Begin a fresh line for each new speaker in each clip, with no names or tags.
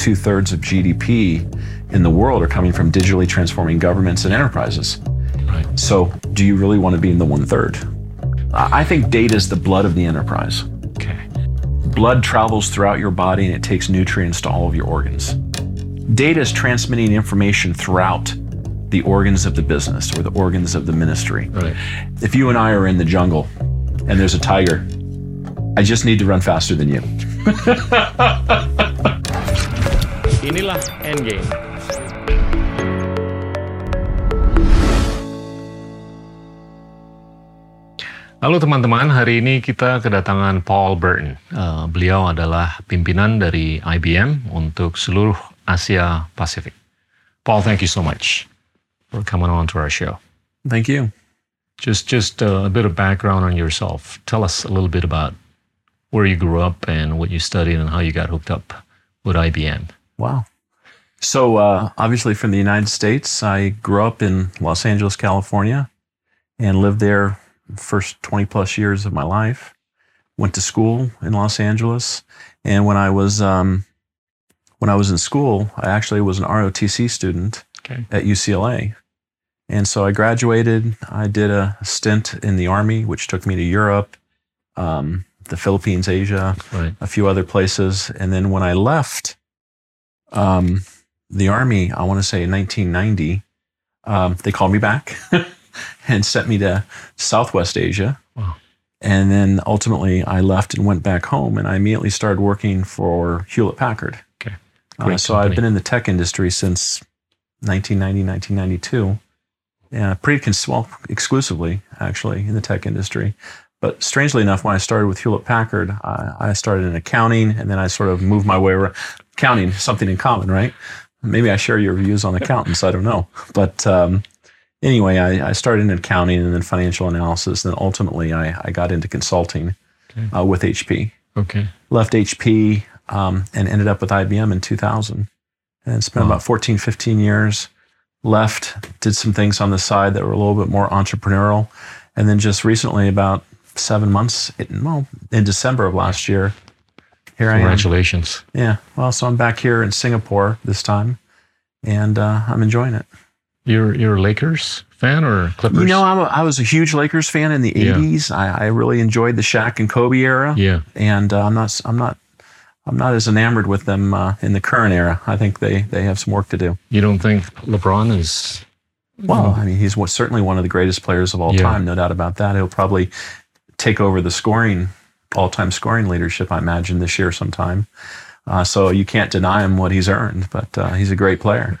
two thirds of GDP in the world are coming from digitally transforming governments and enterprises.
Right.
So, do you really want to be in the one third? I think data is the blood of the enterprise.
Okay.
Blood travels throughout your body and it takes nutrients to all of your organs. Data is transmitting information throughout the organs of the business or the organs of the ministry.
Right.
If you and I are in the jungle and there's a tiger, I just need to run faster than you.
Inilah Endgame. Halo teman-teman, hari ini kita kedatangan Paul Burton. Uh, beliau adalah pimpinan dari IBM untuk seluruh Asia Pasifik. Paul, thank you so much for coming on to our show.
Thank you.
Just, just uh, a bit of background on yourself. Tell us a little bit about where you grew up and what you studied and how you got hooked up with IBM.
Wow. So, uh, obviously, from the United States, I grew up in Los Angeles, California, and lived there first 20 plus years of my life. Went to school in Los Angeles, and when I was um, when I was in school, I actually was an ROTC student
Okay.
at UCLA, and so I graduated. I did a stint in the army, which took me to Europe, um, the Philippines, Asia,
Right.
a few other places. And then when I left um, the army, I want to say in 1990, um, they called me back and sent me to Southwest Asia.
Wow.
And then ultimately, I left and went back home, and I immediately started working for Hewlett Packard.
Okay.
Uh, so I've been in the tech industry since 1990, 1992. Yeah, pretty cons- well, exclusively actually in the tech industry. But strangely enough, when I started with Hewlett Packard, I, I started in accounting, and then I sort of moved my way around. Accounting, something in common, right? Maybe I share your views on accountants. I don't know, but um, anyway, I, I started in accounting and then financial analysis. And then ultimately, I, I got into consulting
Okay.
uh, with HP
Okay.
left HP um, and ended up with IBM in 2000. And spent
Wow.
about 14, 15 years. Left, did some things on the side that were a little bit more entrepreneurial. And then just recently, about seven months, in, well, in December of last year, here I am.
Congratulations.
Yeah. Well, so I'm back here in Singapore this time, and uh, I'm enjoying it.
You're you're a Lakers fan or Clippers?
You know, I'm a, I was a huge Lakers fan in the
Yeah.
80s. I, I really enjoyed the Shaq and Kobe era.
yeah.
and uh, I'm not I'm not I'm not as enamored with them uh, in the current era. I think they they have some work to do.
You don't think LeBron is
Well, I mean, he's certainly one of the greatest players of all
Yeah.
time, no doubt about that. He'll probably take over the scoring all-time scoring leadership, I imagine, this year sometime. Uh, so you can't deny him what he's earned, but uh, he's a great player.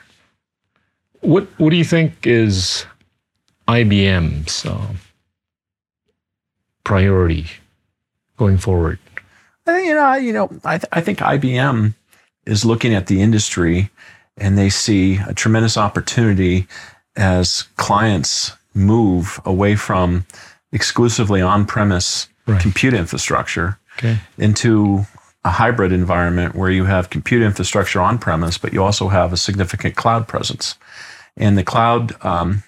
What What do you think is IBM's uh, priority going forward?
I think, you know, you know, I, th- I think IBM is looking at the industry and they see a tremendous opportunity as clients move away from exclusively on-premise
Right.
compute infrastructure
Okay.
into a hybrid environment where you have compute infrastructure on-premise, but you also have a significant cloud presence. And the cloud, um,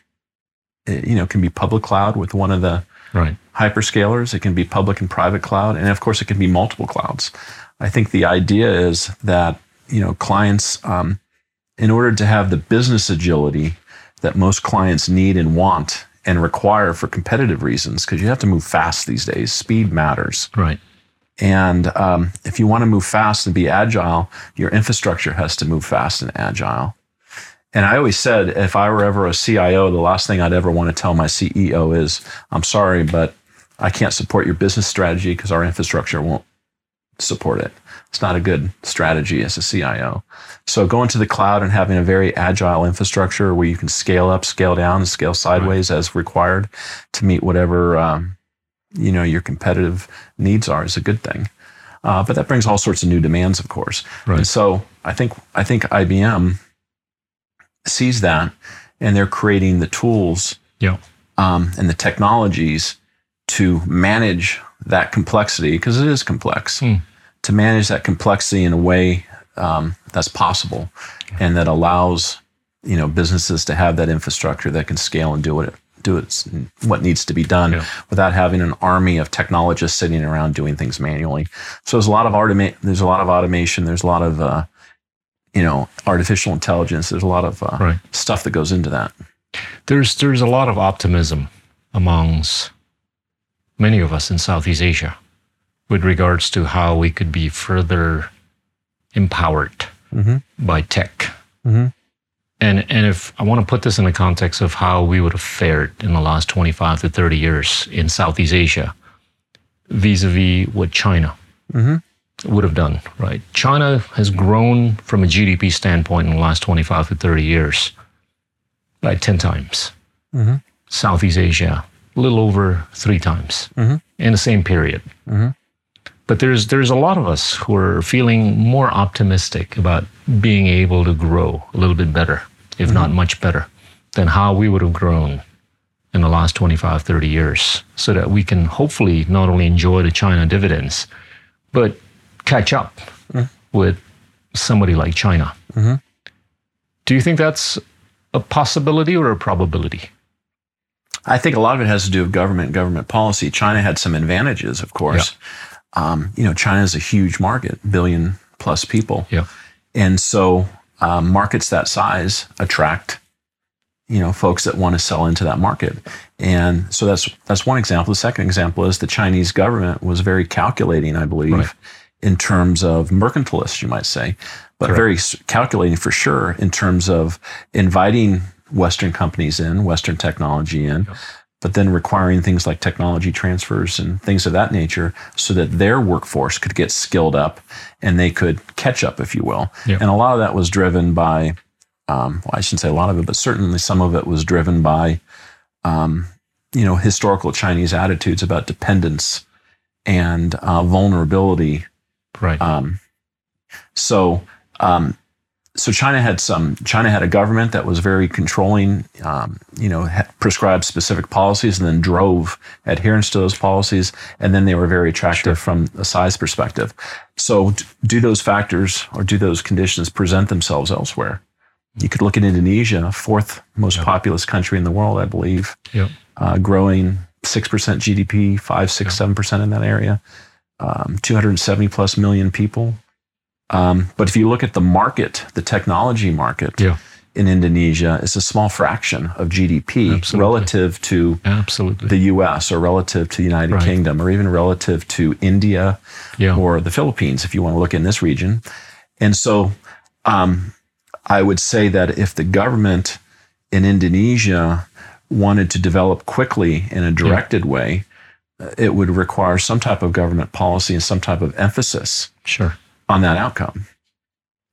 it, you know, can be public cloud with one of the
Right.
hyperscalers. It can be public and private cloud, and of course, it can be multiple clouds. I think the idea is that you know clients, um, in order to have the business agility that most clients need and want and require for competitive reasons, because you have to move fast these days. Speed matters,
Right.
and um, if you want to move fast and be agile, your infrastructure has to move fast and agile. And I always said, if I were ever a CIO, the last thing I'd ever want to tell my CEO is, I'm sorry, but I can't support your business strategy because our infrastructure won't support it. It's not a good strategy as a CIO. So going to the cloud and having a very agile infrastructure where you can scale up, scale down, and scale sideways as required to meet whatever um, you know your competitive needs are is a good thing. Uh, but that brings all sorts of new demands, of course.
Right.
And so I think I think IBM sees that, and they're creating the tools
Yeah.
um, and the technologies to manage that complexity because it is complex.
Hmm.
To manage that complexity in a way um, that's possible and that allows you know businesses to have that infrastructure that can scale and do it do its what needs to be done
Yeah.
without having an army of technologists sitting around doing things manually. So there's a lot of automa- there's a lot of automation. There's a lot of uh, you know, artificial intelligence. There's a lot of uh,
Right.
stuff that goes into that.
There's there's a lot of optimism amongst many of us in Southeast Asia with regards to how we could be further empowered
Mhm.
by tech.
Mhm.
And and if I want to put this in the context of how we would have fared in the last 25 to 30 years in Southeast Asia vis-a-vis what China
Mhm.
would have done, right? China has grown from a GDP standpoint in the last 25 to 30 years by 10 times.
Mhm.
Southeast Asia, a little over three times
Mhm.
in the same period.
Mhm.
But there's there's a lot of us who are feeling more optimistic about being able to grow a little bit better, if not much better, than how we would have grown in the last 25, 30 years, so that we can hopefully not only enjoy the China dividends, but catch up with somebody like China. Do you think that's a possibility or a probability?
I think a lot of it has to do with government government policy. China had some advantages, of course. Um, you know, China is a huge market, billion plus people.
Yeah.
And so um, markets that size attract, you know, folks that want to sell into that market. And so that's that's one example. The second example is the Chinese government was very calculating, I believe,
Right.
in terms of mercantilist, you might say, but
Correct.
very calculating for sure in terms of inviting Western companies in, Western technology in, but then requiring things like technology transfers and things of that nature so that their workforce could get skilled up and they could catch up, if you will.
Yeah.
And a lot of that was driven by, um, well, I shouldn't say a lot of it, but certainly some of it was driven by, um, you know, historical Chinese attitudes about dependence and uh, vulnerability
Right.
um, so, um, so China had some. China had a government that was very controlling. Um, you know, prescribed specific policies and then drove adherence to those policies. And then they were very attractive from a size perspective. So, do those factors or do those conditions present themselves elsewhere? You could look at Indonesia, fourth most
Yeah.
populous country in the world, I believe
yeah.
uh, growing 6% GDP, 5, 6, 7% in that area, um, 270 plus million people. Um, but if you look at the market, the technology market
Yeah.
in Indonesia, it's a small fraction of GDP
Absolutely.
relative to
Absolutely.
the US or relative to the United
Right.
Kingdom or even relative to India
yeah.
or the Philippines, if you want to look in this region. And so um, I would say that if the government in Indonesia wanted to develop quickly in a directed way, uh, it would require some type of government policy and some type of emphasis
sure.
On that outcome.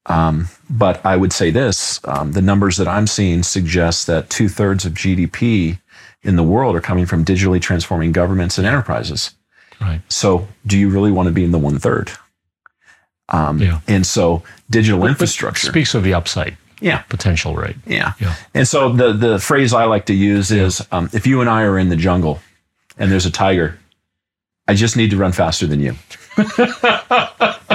Um, but I would say this um, the numbers that I'm seeing suggest that two thirds of GDP in the world are coming from digitally transforming governments and enterprises.
Right.
So, do you really want to be in the one third? Um,
Yeah.
And so, digital
But
infrastructure.
speaks of the upside
yeah.
potential, right?
Yeah.
Yeah.
And so, the, the phrase I like to use is um, if you and I are in the jungle and there's a tiger, I just need to run faster than you.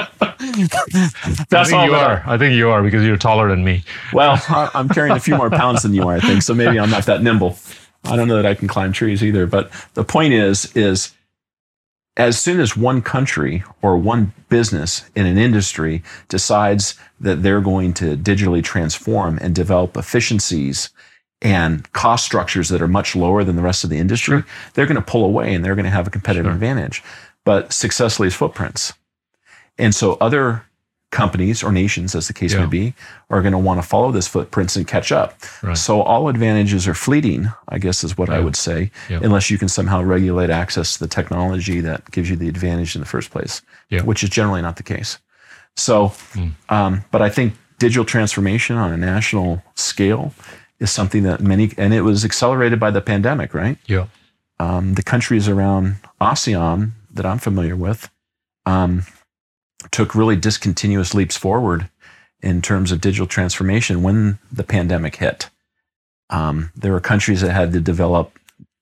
I
That's
think
all
you
that-
are. I think you are because you're taller than me.
Well, I- I'm carrying a few more pounds than you are, I think. So maybe I'm not that nimble. I don't know that I can climb trees either. But the point is, is as soon as one country or one business in an industry decides that they're going to digitally transform and develop efficiencies and cost structures that are much lower than the rest of the industry, they're going to pull away and they're going to have a competitive
Sure.
advantage. But success leaves footprints. And so other companies or nations, as the case
Yeah.
may be, are going to want to follow this footprints and catch up.
Right.
So all advantages are fleeting, I guess is what I would say,
Yeah.
unless you can somehow regulate access to the technology that gives you the advantage in the first place,
Yeah.
which is generally not the case. So,
Mm.
um, but I think digital transformation on a national scale is something that many, and it was accelerated by the pandemic, right?
Yeah.
um, the countries around ASEAN that I'm familiar with um, took really discontinuous leaps forward in terms of digital transformation when the pandemic hit. Um, there were countries that had to develop,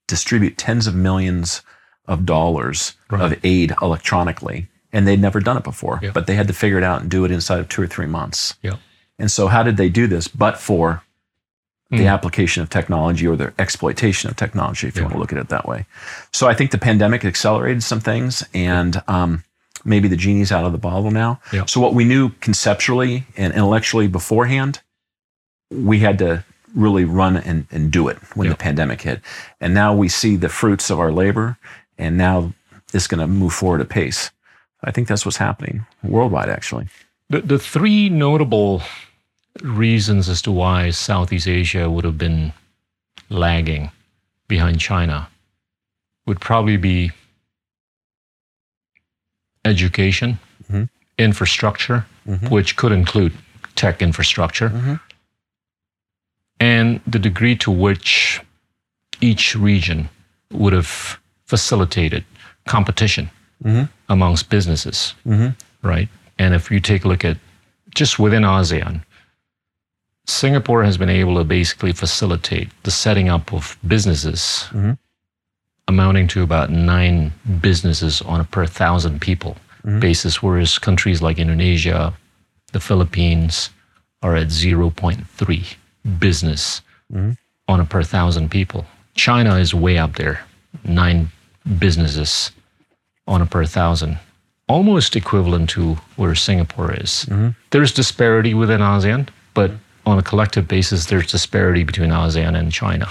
distribute tens of millions of dollars
Right.
of aid electronically, and they'd never done it before,
Yeah.
but they had to figure it out and do it inside of two or three months.
Yeah.
And so, how did they do this? But for the
Mm.
application of technology or the exploitation of technology, if you
Yeah.
want to look at it that way. So I think the pandemic accelerated some things, and um, maybe the genie's out of the bottle now.
Yeah.
So what we knew conceptually and intellectually beforehand, we had to really run and, and do it when
Yeah.
the pandemic hit. And now we see the fruits of our labor, and now it's going to move forward at pace. I think that's what's happening worldwide, actually.
The, the three notable reasons as to why Southeast Asia would have been lagging behind China would probably be education,
Mhm.
infrastructure,
Mhm.
which could include tech infrastructure,
Mhm.
and the degree to which each region would have facilitated competition
Mhm.
amongst businesses
Mhm.
right? And if you take a look at just within ASEAN, Singapore has been able to basically facilitate the setting up of businesses
Mhm.
Amounting to about nine businesses on a per thousand people
Mhm.
basis, whereas countries like Indonesia, the Philippines are at 0.3 business
Mhm.
on a per thousand people. China is way up there, nine businesses on a per thousand, almost equivalent to where Singapore is.
Mhm.
There's disparity within ASEAN, but on a collective basis, there's disparity between ASEAN and China.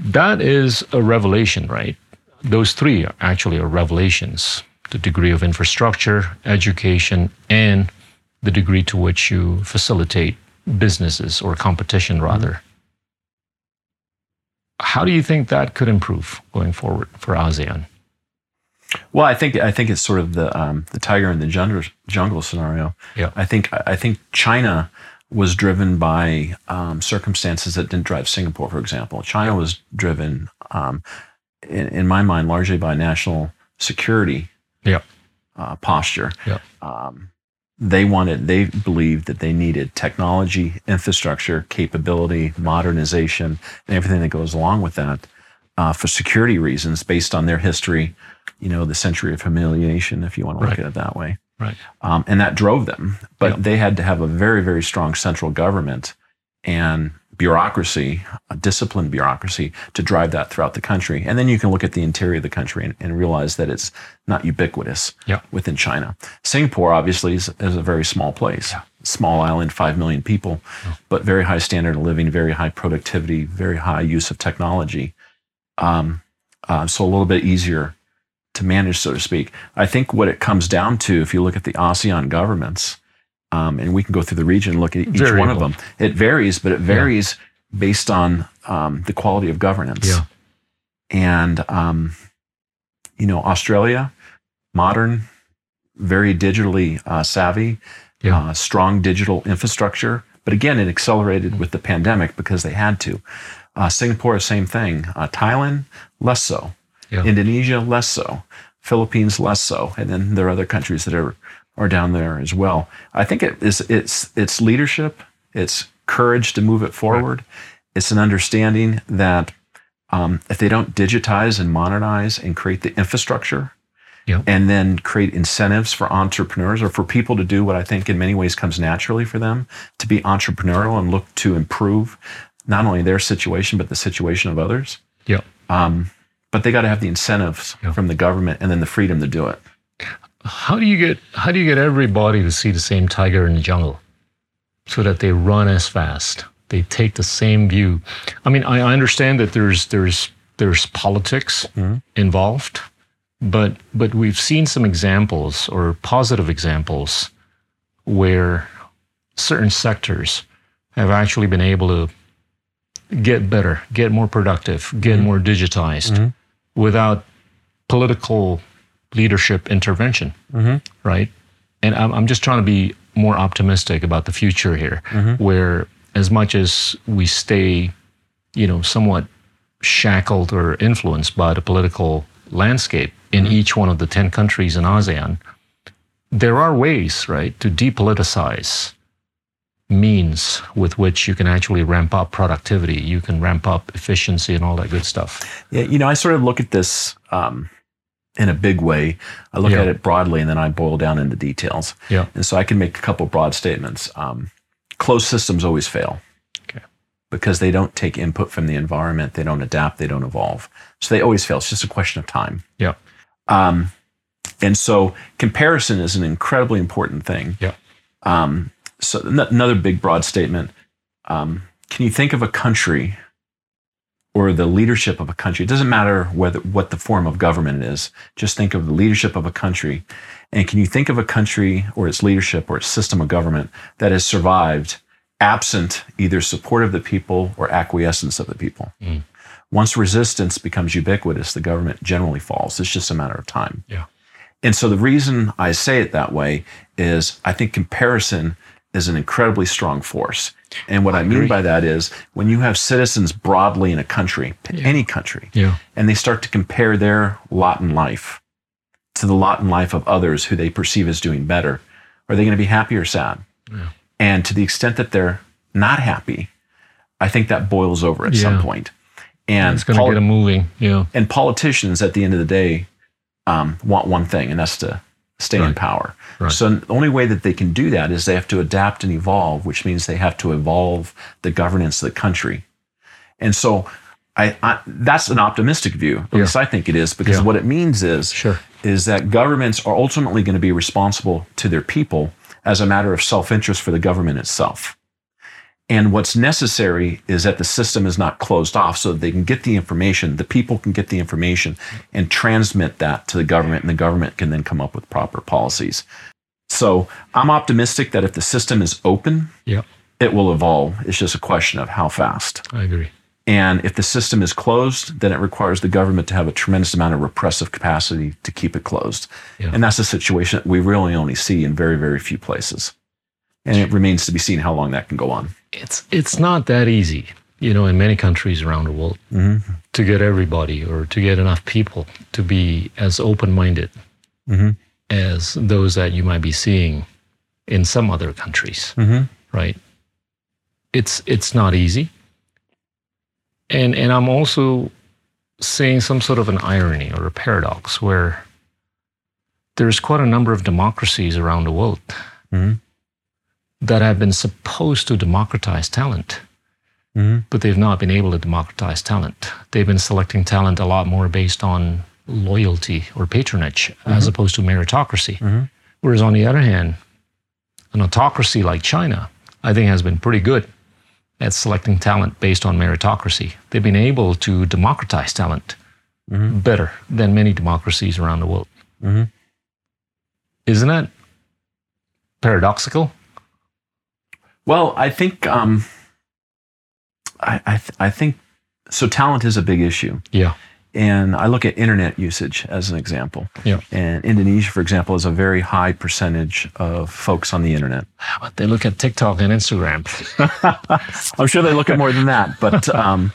That is a revelation, right? Those three are actually are revelations the degree of infrastructure, education, and the degree to which you facilitate businesses or competition, rather. How do you think that could improve going forward for ASEAN?
Well, I think I think it's sort of the um, the tiger in the jungle jungle scenario.
Yeah.
I think I think China was driven by um, circumstances that didn't drive Singapore, for example. China was driven, um, in, in my mind, largely by national security
Yeah.
uh, posture.
Yeah.
Um, they wanted, they believed that they needed technology, infrastructure, capability, modernization, and everything that goes along with that uh, for security reasons based on their history, you know, the century of humiliation, if you want to look
Right.
at it that way.
Right.
Um, and that drove them. But
Yeah.
they had to have a very, very strong central government and bureaucracy, a disciplined bureaucracy to drive that throughout the country. And then you can look at the interior of the country and, and realize that it's not ubiquitous
Yeah.
within China. Singapore, obviously, is, is a very small place, small island, 5 million people, but very high standard of living, very high productivity, very high use of technology. Um, uh, so a little bit easier to manage, so to speak. I think what it comes down to, if you look at the ASEAN governments, um, and we can go through the region and look at each one of them, it varies, but it varies based on um, the quality of governance.
Yeah.
And, um, you know, Australia, modern, very digitally uh, savvy,
Yeah.
uh, strong digital infrastructure. But again, it accelerated with the pandemic because they had to. Uh, Singapore, same thing. Uh, Thailand, less so.
Yeah.
Indonesia, less so. Philippines, less so. And then there are other countries that are are down there as well. I think it is it's it's leadership, it's courage to move it forward. It's an understanding that um, if they don't digitize and modernize and create the infrastructure,
Yeah.
and then create incentives for entrepreneurs or for people to do what I think in many ways comes naturally for them to be entrepreneurial and look to improve not only their situation but the situation of others.
Yeah.
Um, but they got to have the incentives
Yeah.
from the government and then the freedom to do it.
How do you get how do you get everybody to see the same tiger in the jungle so that they run as fast? They take the same view. I mean, I I understand that there's there's there's politics
Mhm.
involved, but but we've seen some examples or positive examples where certain sectors have actually been able to get better, get more productive, get more digitized
Mhm.
Without political leadership intervention,
Mhm.
right? And I'm, I'm just trying to be more optimistic about the future here, where as much as we stay, you know, somewhat shackled or influenced by the political landscape in each one of the 10 countries in ASEAN, there are ways, right, to depoliticize means with which you can actually ramp up productivity, you can ramp up efficiency and all that good stuff.
Yeah, you know, I sort of look at this um, in a big way. I look
Yeah.
at it broadly and then I boil down into details.
Yeah.
And so I can make a couple broad statements. Um, closed systems always fail.
Okay.
Because they don't take input from the environment, they don't adapt, they don't evolve. So they always fail. It's just a question of time.
Yeah.
Um, And so comparison is an incredibly important thing.
Yeah.
Um, so another big broad statement. Um, can you think of a country or the leadership of a country? It doesn't matter whether what the form of government is. Just think of the leadership of a country. And can you think of a country or its leadership or its system of government that has survived absent either support of the people or acquiescence of the people?
Mm.
Once resistance becomes ubiquitous, the government generally falls. It's just a matter of time.
Yeah.
And so the reason I say it that way is I think comparison is an incredibly strong force. And what I, mean by that is when you have citizens broadly in a country, any country,
Yeah.
and they start to compare their lot in life to the lot in life of others who they perceive as doing better, are they going to be happy or sad?
Yeah.
And to the extent that they're not happy, I think that boils over at some point. And
It's going to
poli-
get them moving. Yeah.
and politicians at the end of the day um, want one thing, and that's to stay in power.
Right.
So the only way that they can do that is they have to adapt and evolve, which means they have to evolve the governance of the country. And so I, I that's an optimistic view. At
Yeah.
least I think it is, because
Yeah.
what it means is
Sure.
is that governments are ultimately going to be responsible to their people as a matter of self-interest for the government itself. And what's necessary is that the system is not closed off so that they can get the information, the people can get the information and transmit that to the government, and the government can then come up with proper policies. So I'm optimistic that if the system is open,
Yeah.
it will evolve. It's just a question of how fast.
I agree.
And if the system is closed, then it requires the government to have a tremendous amount of repressive capacity to keep it closed.
Yeah.
And that's a situation that we really only see in very, very few places. And it remains to be seen how long that can go on.
It's it's not that easy, you know, in many countries around the world
Mm-hmm.
to get everybody or to get enough people to be as open-minded
Mhm.
as those that you might be seeing in some other countries,
Mm-hmm.
right? It's it's not easy. And and I'm also seeing some sort of an irony or a paradox where there's quite a number of democracies around the world
Mhm.
That have been supposed to democratize talent,
Mm-hmm.
but they've not been able to democratize talent. They've been selecting talent a lot more based on loyalty or patronage as opposed to meritocracy.
Mhm.
Whereas on the other hand, an autocracy like China, I think has been pretty good at selecting talent based on meritocracy. They've been able to democratize talent
Mhm.
better than many democracies around the world.
Mhm.
Isn't that paradoxical?
Well, I think um, I I, th- I think so. Talent is a big issue,
Yeah.
and I look at internet usage as an example.
Yeah.
And Indonesia, for example, is a very high percentage of folks on the internet.
But they look at TikTok and Instagram.
I'm sure they look at more than that, but um,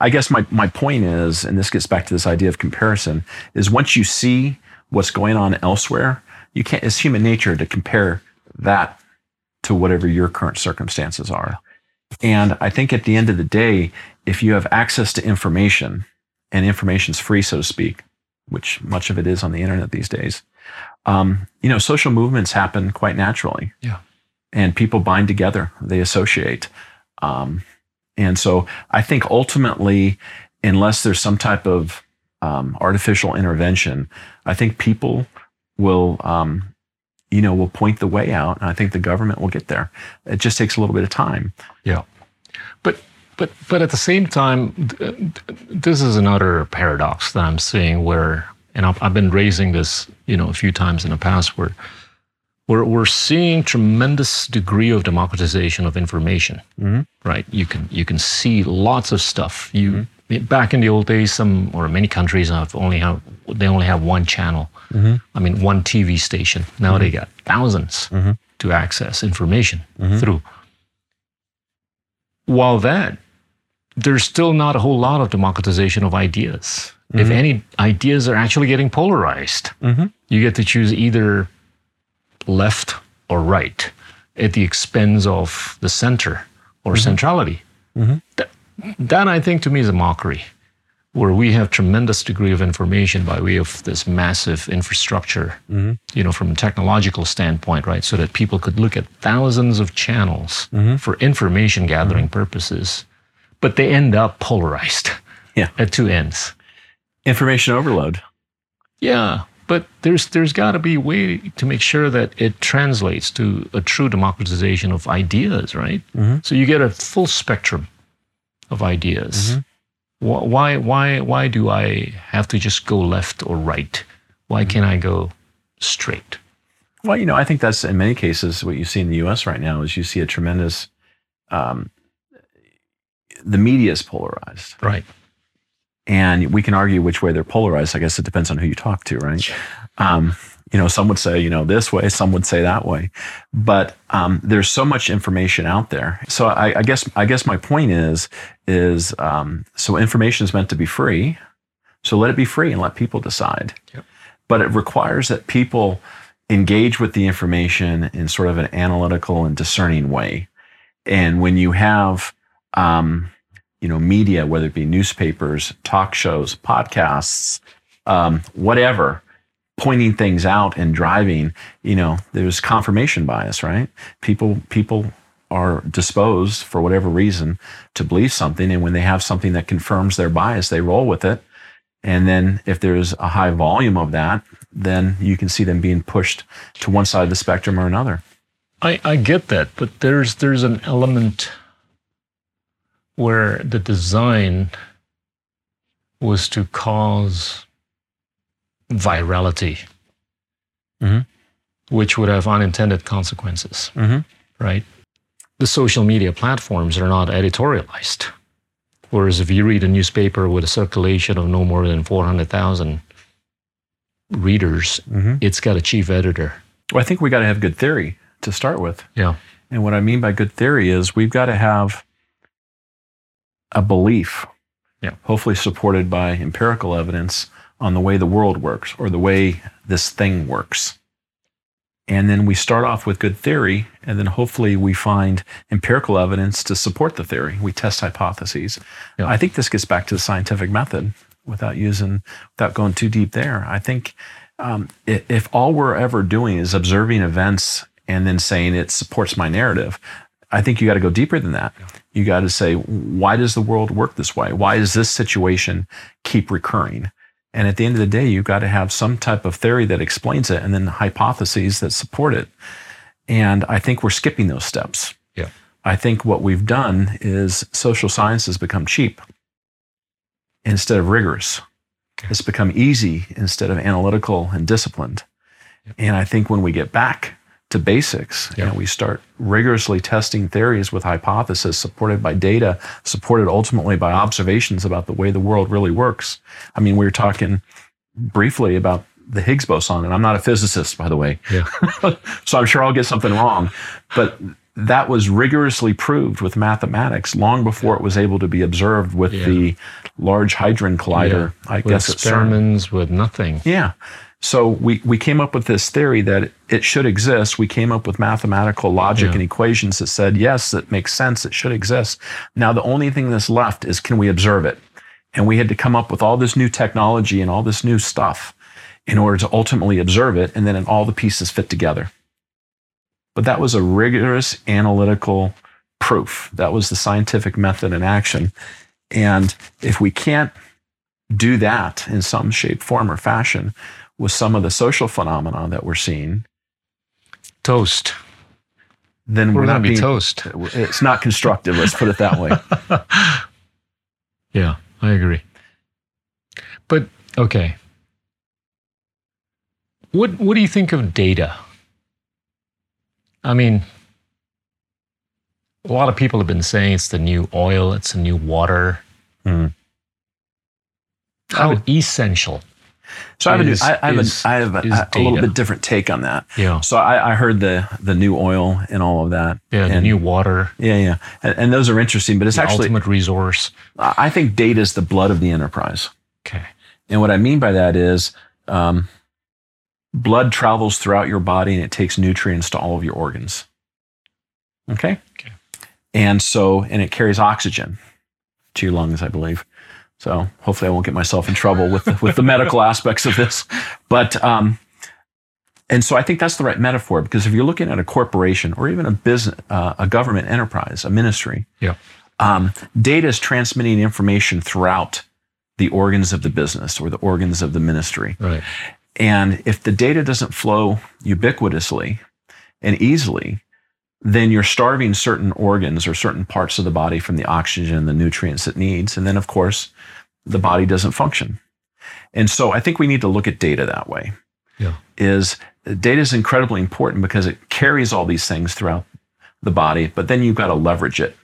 I guess my my point is, and this gets back to this idea of comparison, is once you see what's going on elsewhere, you can't. It's human nature to compare that to whatever your current circumstances are. And I think at the end of the day, if you have access to information, and information's free, so to speak, which much of it is on the internet these days, um, you know, social movements happen quite naturally.
Yeah.
And people bind together, they associate. Um, and so I think ultimately, unless there's some type of um, artificial intervention, I think people will, um, you know, will point the way out. And I think the government will get there. It just takes a little bit of time.
Yeah, but but but at the same time, th- th- this is another paradox that I'm seeing where, and I've, I've been raising this, you know, a few times in the past, where we're we're seeing tremendous degree of democratization of information.
Mhm.
Right, you can you can see lots of stuff. You back in the old days, some or many countries have only have they only have one channel. Mm-hmm. I mean, one TV station. Now they got 1000s mm-hmm. to access information mm-hmm. through. While that, there's still not a whole lot of democratization of ideas. If any ideas are actually getting polarized,
Mhm.
you get to choose either left or right at the expense of the center or centrality. That, that, I think, to me, is a mockery, where we have tremendous degree of information by way of this massive infrastructure, mm-hmm. you know, from a technological standpoint, right? So that people could look at thousands of channels mm-hmm. for information gathering mm-hmm. purposes, but they end up polarized
Yeah.
at two ends.
Information overload.
Yeah. But there's there's got to be a way to make sure that it translates to a true democratization of ideas, right? So you get a full spectrum of ideas. Wh- Why why why do I have to just go left or right? Why can't I go straight?
Well, you know, I think that's in many cases what you see in the U.S. right now is you see a tremendous. Um, the media is polarized,
Right.
and we can argue which way they're polarized. I guess it depends on who you talk to, right? Um, you know, some would say you know this way, some would say that way, but um, there's so much information out there. So I, I guess I guess my point is is um, so information is meant to be free, so let it be free and let people decide.
Yep.
But it requires that people engage with the information in sort of an analytical and discerning way. And when you have, um, you know, media, whether it be newspapers, talk shows, podcasts, um, whatever, pointing things out and driving, you know, there's confirmation bias, right? People, people are disposed for whatever reason to believe something. And when they have something that confirms their bias, they roll with it. And then if there's a high volume of that, then you can see them being pushed to one side of the spectrum or another.
I, I get that, but there's there's an element where the design was to cause virality,
Mhm.
which would have unintended consequences,
Mhm.
right? The social media platforms are not editorialized. Whereas if you read a newspaper with a circulation of no more than 400,000 readers,
Mhm.
it's got a chief editor.
Well, I think we got to have good theory to start with.
Yeah.
And what I mean by good theory is we've got to have a belief,
Yeah.
hopefully supported by empirical evidence on the way the world works or the way this thing works. And then we start off with good theory, and then hopefully we find empirical evidence to support the theory. We test hypotheses.
Yeah.
I think this gets back to the scientific method without using, without going too deep there. I think um, if all we're ever doing is observing events and then saying it supports my narrative, I think you got to go deeper than that. You got to say, why does the world work this way? Why does this situation keep recurring? And at the end of the day, you've got to have some type of theory that explains it and then hypotheses that support it. And I think we're skipping those steps.
Yeah.
I think what we've done is social science has become cheap instead of rigorous. It's become easy instead of analytical and disciplined. And I think when we get back to basics
Yeah.
and we start rigorously testing theories with hypotheses supported by data, supported ultimately by observations about the way the world really works. I mean, we were talking briefly about the Higgs boson, and I'm not a physicist, by the way.
Yeah.
so I'm sure I'll get something wrong. But that was rigorously proved with mathematics long before it was able to be observed with
Yeah.
the Large Hadron Collider, I
with
guess
experiments with nothing.
Yeah. So we, we came up with this theory that it should exist. We came up with mathematical logic
Yeah.
and equations that said, yes, it makes sense. It should exist. Now, the only thing that's left is can we observe it? And we had to come up with all this new technology and all this new stuff in order to ultimately observe it. And then all the pieces fit together. But that was a rigorous analytical proof. That was the scientific method in action. And if we can't do that in some shape, form, or fashion with some of the social phenomena that we're seeing,
Toast.
then
We're
we're, not
be
being,
toast.
It's not constructive. Let's put it that way.
Yeah, I agree. But okay. What what do you think of data? I mean, a lot of people have been saying it's the new oil, it's the new water.
Hmm.
How
would-
essential?
So I have, a, new-
Is-
I, I have,
is-
a, I have a, a little bit different take on that.
Yeah.
So I, I heard the the new oil and all of that.
Yeah, the
and,
new water,
Yeah, yeah, and, and those are interesting. But it's
the
actually,
ultimate resource.
I think data is the blood of the enterprise.
Okay.
And what I mean by that is, um, blood travels throughout your body and it takes nutrients to all of your organs. Okay.
Okay.
And so, and it carries oxygen to your lungs, I believe. So hopefully, I won't get myself in trouble with the, with the medical aspects of this. But um, and so I think that's the right metaphor because if you're looking at a corporation or even a business, uh, a government enterprise, a ministry,
Yeah.
um, data is transmitting information throughout the organs of the business or the organs of the ministry.
Right.
And if the data doesn't flow ubiquitously and easily, then you're starving certain organs or certain parts of the body from the oxygen and the nutrients it needs. And then, of course, the body doesn't function. And so I think we need to look at data that way.
Yeah.
Is data is incredibly important because it carries all these things throughout the body, but then you've got to leverage it.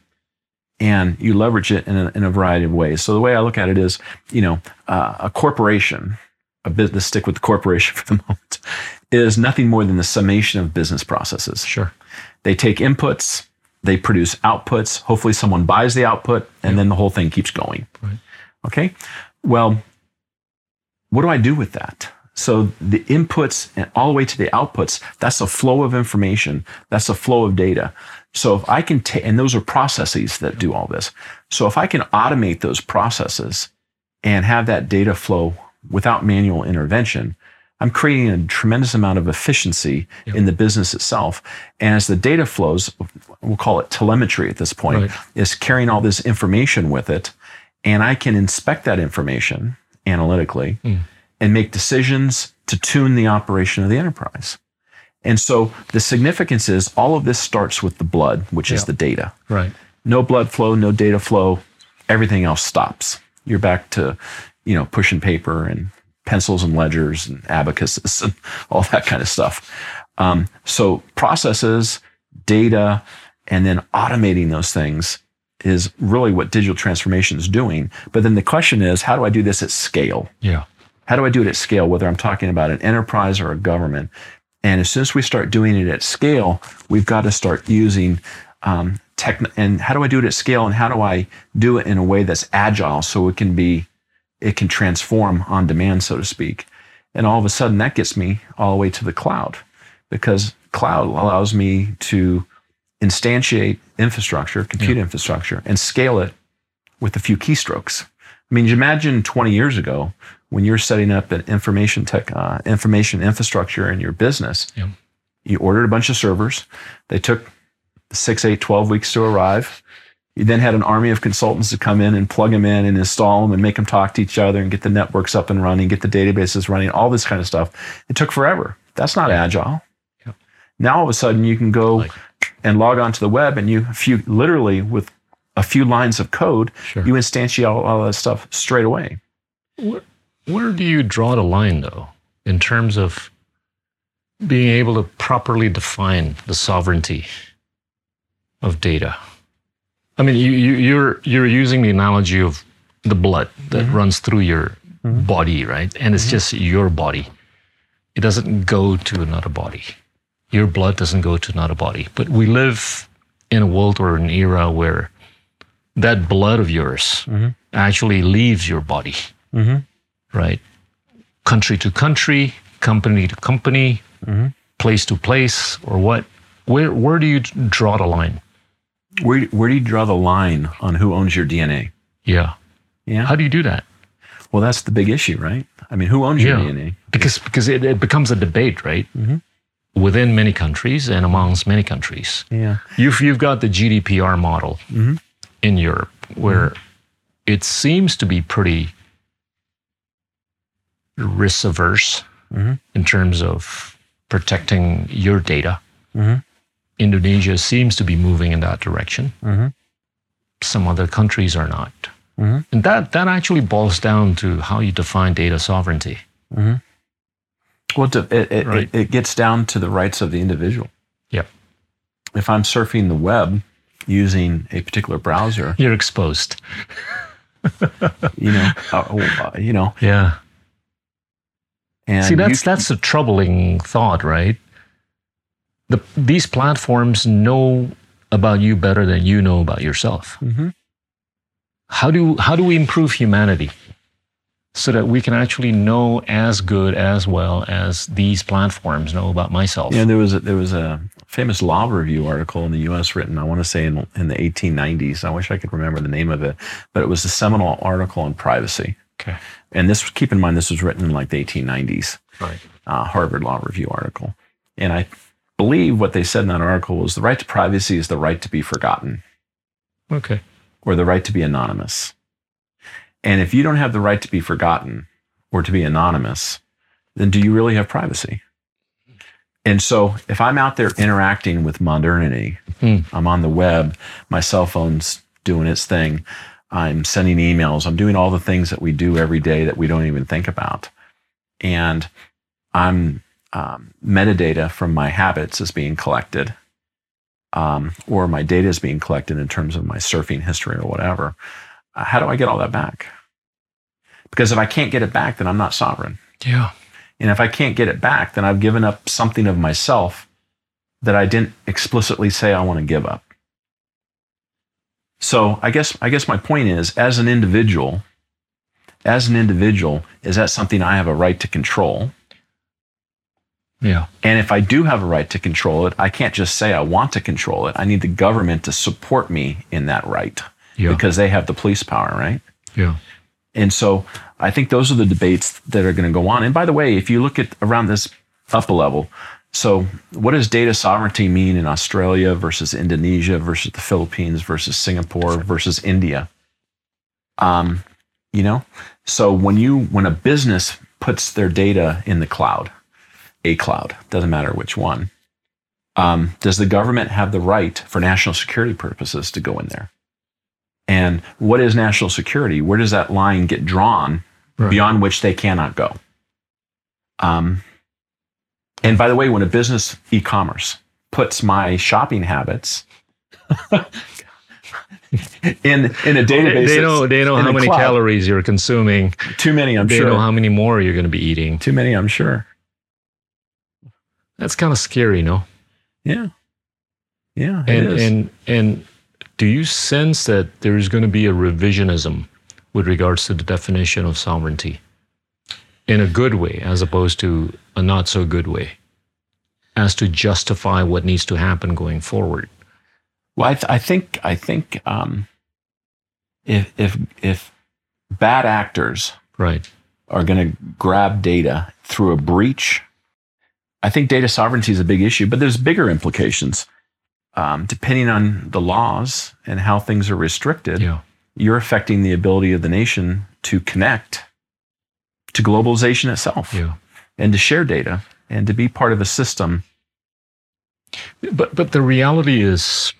And you leverage it in a, in a variety of ways. So the way I look at it is, you know, uh, a corporation, a business, stick with the corporation for the moment, is nothing more than the summation of business processes.
Sure.
They take inputs, they produce outputs. Hopefully, someone buys the output, and then the whole thing keeps going.
Right.
Okay. Well, what do I do with that? So the inputs and all the way to the outputs, that's a flow of information. That's a flow of data. So if I can take, and those are processes that do all this. So if I can automate those processes and have that data flow without manual intervention, I'm creating a tremendous amount of efficiency
Yep.
in the business itself. And as the data flows, we'll call it telemetry at this point,
Right.
is carrying all this information with it. And I can inspect that information analytically
Mm.
and make decisions to tune the operation of the enterprise. And so the significance is all of this starts with the blood, which is the data.
Right.
No blood flow, no data flow, everything else stops. You're back to, you know, pushing paper and pencils and ledgers and abacuses and all that kind of stuff. Um, so processes, data, and then automating those things is really what digital transformation is doing. But then the question is, how do I do this at scale?
Yeah.
How do I do it at scale, whether I'm talking about an enterprise or a government? And as soon as we start doing it at scale, we've got to start using um, tech. And how do I do it at scale? And how do I do it in a way that's agile so it can be, it can transform on demand, so to speak? And all of a sudden, that gets me all the way to the cloud, because cloud allows me to instantiate infrastructure, compute infrastructure, and scale it with a few keystrokes. I mean, you imagine 20 years ago when you're setting up an information tech, uh, information infrastructure in your business.
Yeah.
You ordered a bunch of servers. They took six, eight, 12 weeks to arrive. You then had an army of consultants to come in and plug them in and install them and make them talk to each other and get the networks up and running, get the databases running, all this kind of stuff. It took forever. That's not agile.
Yeah.
Now all of a sudden you can go
Like-
and log onto the web and you, a few, literally with a few lines of code,
Sure.
you instantiate all, all that stuff straight away.
Where, where do you draw the line, though, in terms of being able to properly define the sovereignty of data? I mean, you, you, you're you're using the analogy of the blood that runs through your
Mhm.
body, right? And it's just your body. It doesn't go to another body. Your blood doesn't go to another body. But we live in a world or an era where that blood of yours
Mhm.
actually leaves your body
Mm-hmm.
right? Country to country, company to company,
Mhm.
place to place, or what? Where where do you draw the line?
Where, where do you draw the line on who owns your DNA?
Yeah.
Yeah.
How do you do that?
Well, that's the big issue, right? I mean, who owns your DNA?
Because because it, it becomes a debate, right? Within many countries and amongst many countries.
Yeah.
You've you've got the GDPR model
Mhm.
in Europe where it seems to be pretty risk averse
Mhm.
in terms of protecting your data.
Mhm.
Indonesia seems to be moving in that direction.
Mm-hmm.
Some other countries are not.
Mhm.
And that, that actually boils down to how you define data sovereignty.
Mm-hmm. Well, it, it, it,
Right.
it gets down to the rights of the individual.
Yep.
If I'm surfing the web using a particular browser,
You're exposed.
you know, uh, uh, you know,
Yeah.
and
See, that's
you-
that's a troubling thought, right? The, these platforms know about you better than you know about yourself.
Mhm.
How do how do we improve humanity so that we can actually know as good as well as these platforms know about myself?
Know, there was a, there was a famous law review article in the U.S. written, I want to say in in the 1890s. I wish I could remember the name of it, but it was a seminal article on privacy.
Okay.
And this, keep in mind, this was written in like the 1890s.
Right.
uh, Harvard Law Review article. And I believe what they said in that article was the right to privacy is the right to be forgotten
Okay.
or the right to be anonymous. And if you don't have the right to be forgotten or to be anonymous, then do you really have privacy? And so if I'm out there interacting with modernity,
Hmm.
I'm on the web, my cell phone's doing its thing, I'm sending emails, I'm doing all the things that we do every day that we don't even think about. And I'm um, metadata from my habits is being collected, um, or my data is being collected in terms of my surfing history or whatever. How do I get all that back? Because if I can't get it back, then I'm not sovereign.
Yeah.
And if I can't get it back, then I've given up something of myself that I didn't explicitly say I want to give up. So I guess I guess my point is as an individual, as an individual, is that something I have a right to control?
Yeah.
And if I do have a right to control it, I can't just say I want to control it. I need the government to support me in that right
Yeah.
because they have the police power, right?
yeah.
And so I think those are the debates that are going to go on. And by the way, if you look at around this up a level, so what does data sovereignty mean in Australia versus Indonesia versus the Philippines versus Singapore versus India? Um, you know, so when you when a business puts their data in the cloud, a cloud doesn't matter which one, um, does the government have the right for national security purposes to go in there? And what is national security? Where does that line get drawn
Right.
beyond which they cannot go? Um, and by the way, when a business e-commerce puts my shopping habits in in a database,
they know they know how many
cloud,
calories you're consuming.
Too many, I'm
they
sure.
know how many more you're going to be eating.
Too many, I'm sure.
That's kind of scary, no?
Yeah, yeah, it
And
is.
and and do you sense that there's going to be a revisionism with regards to the definition of sovereignty in a good way as opposed to a not so good way as to justify what needs to happen going forward?
Well, I, th- I think I think um, if if if bad actors
Right.
are going to grab data through a breach, I think data sovereignty is a big issue. But there's bigger implications. Um, depending on the laws and how things are restricted,
Yeah.
you're affecting the ability of the nation to connect to globalization itself
Yeah.
and to share data and to be part of a system.
But but the reality is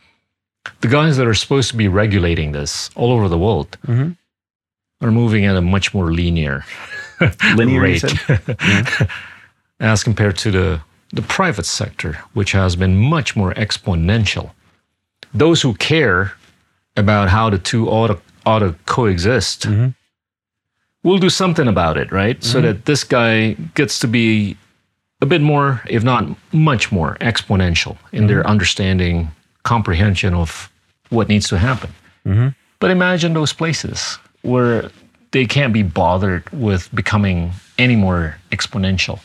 the guys that are supposed to be regulating this all over the world
Mhm.
are moving at a much more linear
Linear,
rate as compared to the, the private sector, which has been much more exponential. Those who care about how the two ought to, ought to coexist
Mhm.
will do something about it, right? So that this guy gets to be a bit more, if not much more, exponential in their understanding, comprehension of what needs to happen.
Mhm.
But imagine those places where they can't be bothered with becoming any more exponential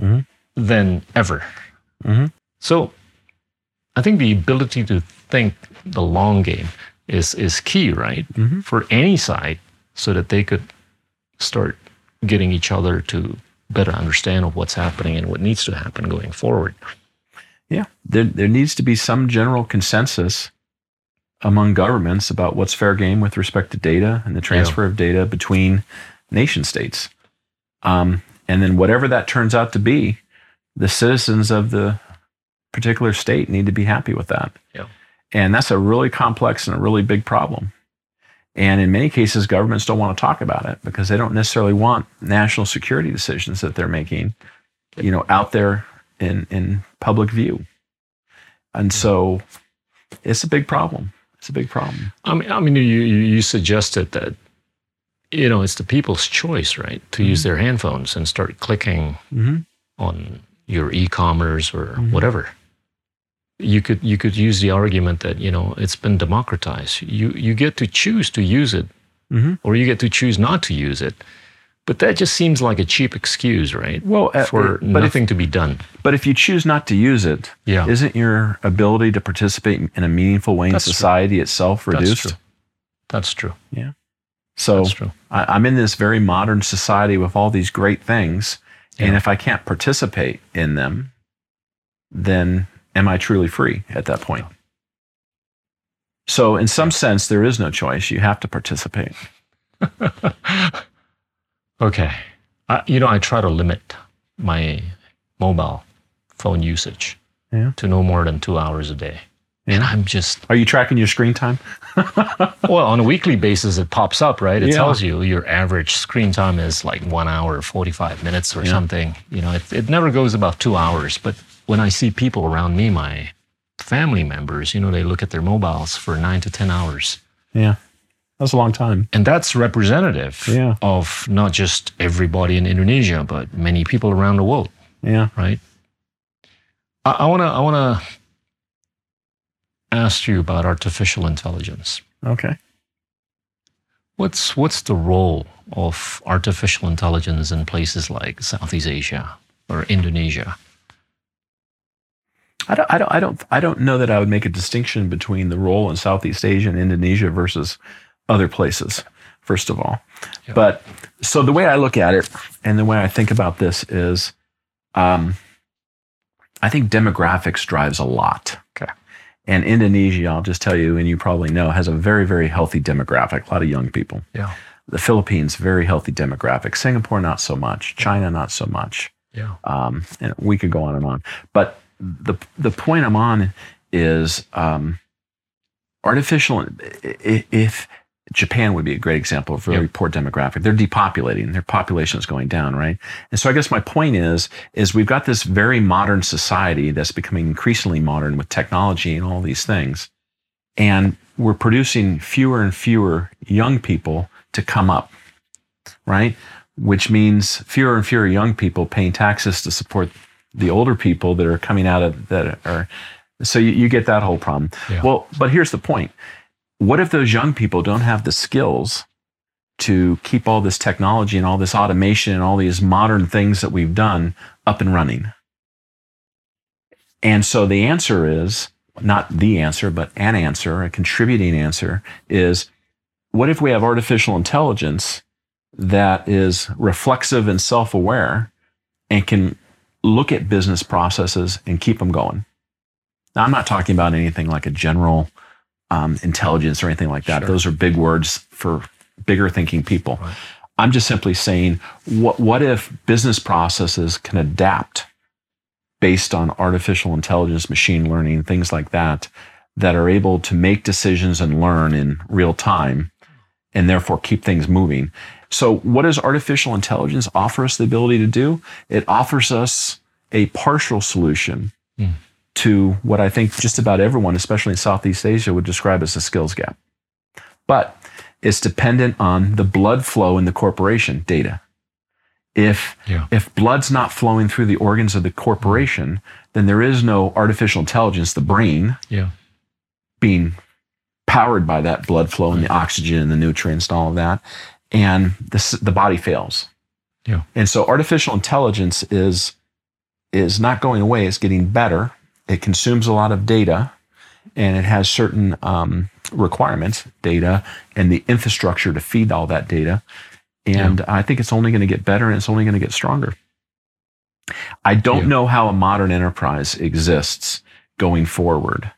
Mhm.
Than ever.
Mhm.
So I think the ability to think the long game is, is key, right?
Mhm.
For any side so that they could start getting each other to better understand of what's happening and what needs to happen going forward.
Yeah, there there needs to be some general consensus among governments about what's fair game with respect to data and the transfer of data between nation states. Um, and then whatever that turns out to be, the citizens of the particular state need to be happy with that.
Yeah.
And that's a really complex and a really big problem. And in many cases, governments don't want to talk about it because they don't necessarily want national security decisions that they're making, you know, out there in in public view. And so it's a big problem. It's a big problem.
I mean, I mean, you, you you suggested that, you know, it's the people's choice, right, to use their handphones and start clicking
Mm-hmm.
on your e-commerce or
Mhm.
whatever. You could you could use the argument that you know it's been democratized. You you get to choose to use it,
Mhm.
or you get to choose not to use it. But that just seems like a cheap excuse, right?
Well, uh,
For
but if,
nothing to be done.
but if you choose not to use it,
Yeah,
isn't your ability to participate in a meaningful way in
That's true.
society itself
that's
reduced?
true. That's true.
So
That's true.
I, I'm in this very modern society with all these great things, and if I can't participate in them, then am I truly free at that point? So, in some sense, there is no choice. You have to participate.
okay. I, you know, I try to limit my mobile phone usage
Yeah.
to no more than two hours a day. And I'm just,
Are you tracking your screen time?
well, on a weekly basis, it pops up, right? It
Yeah.
tells you your average screen time is like one hour, 45 minutes or
Yeah.
something. You know, it, it never goes above two hours. But when I see people around me, my family members, you know, they look at their mobiles for nine to 10 hours.
Yeah. That's a long time.
And that's representative
Yeah.
of not just everybody in Indonesia, but many people around the world,
Yeah.
right? I, I wanna I wanna ask you about artificial intelligence.
Okay.
What's what's the role of artificial intelligence in places like Southeast Asia or Indonesia?
I don't, I don't, I don't, I don't know that I would make a distinction between the role in Southeast Asia and Indonesia versus other places. First of all,
Yeah.
but so the way I look at it and the way I think about this is, um, I think demographics drives a lot.
Okay.
And Indonesia, I'll just tell you, and you probably know, has a very, very healthy demographic. A lot of young people.
Yeah.
The Philippines, very healthy demographic. Singapore, not so much. China, not so much.
Yeah.
Um, and we could go on and on. But the the point I'm on is um, artificial. If Japan would be a great example of a very
Yep.
poor demographic, they're depopulating. Their population is going down, right? And so I guess my point is is we've got this very modern society that's becoming increasingly modern with technology and all these things, and we're producing fewer and fewer young people to come up, right? Which means fewer and fewer young people paying taxes to support the older people that are coming out of that are. So you, you get that whole problem.
Yeah.
Well, but here's the point: what if those young people don't have the skills to keep all this technology and all this automation and all these modern things that we've done up and running? And so the answer is not the answer, but an answer, a contributing answer is what if we have artificial intelligence that is reflexive and self aware and can look at business processes and keep them going? Now, I'm not talking about anything like a general um, intelligence or anything like that.
Sure.
Those are big words for bigger thinking people.
Right.
I'm just simply saying, what, what if business processes can adapt based on artificial intelligence, machine learning, things like that, that are able to make decisions and learn in real time and therefore keep things moving? So, what does artificial intelligence offer us the ability to do? It offers us a partial solution
Hmm.
To what I think just about everyone, especially in Southeast Asia, would describe as a skills gap. But it's dependent on the blood flow in the corporation data. If
Yeah.
if blood's not flowing through the organs of the corporation, then there is no artificial intelligence, the brain,
Yeah.
being powered by that blood flow and the oxygen and the nutrients and all of that, and the the body fails.
Yeah.
And so artificial intelligence is is not going away; it's getting better. It consumes a lot of data, and it has certain um, requirements, data, and the infrastructure to feed all that data. And I think it's only going to get better, and it's only going to get stronger. I don't
Yeah.
know how a modern enterprise exists going forward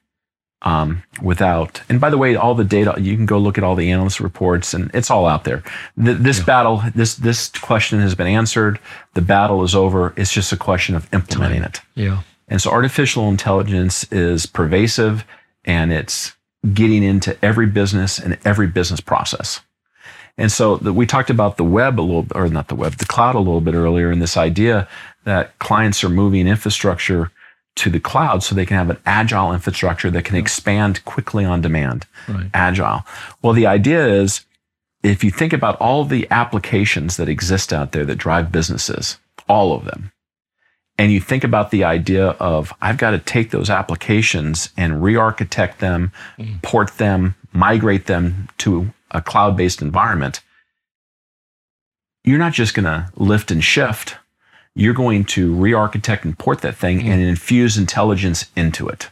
um, without. And by the way, all the data you can go look at all the analyst reports, and it's all out there. Th- this battle, this this question has been answered. The battle is over. It's just a question of implementing it.
Yeah.
And so artificial intelligence is pervasive, and it's getting into every business and every business process. And so the, we talked about the web a little, bit, or not the web, the cloud a little bit earlier, and this idea that clients are moving infrastructure to the cloud so they can have an agile infrastructure that can expand quickly on demand.
Right.
Agile. Well, the idea is if you think about all the applications that exist out there that drive businesses, all of them, and you think about the idea of I've got to take those applications and re-architect them,
Mm.
port them, migrate them to a cloud-based environment. You're not just going to lift and shift. You're going to re-architect and port that thing
Mm.
and infuse intelligence into it.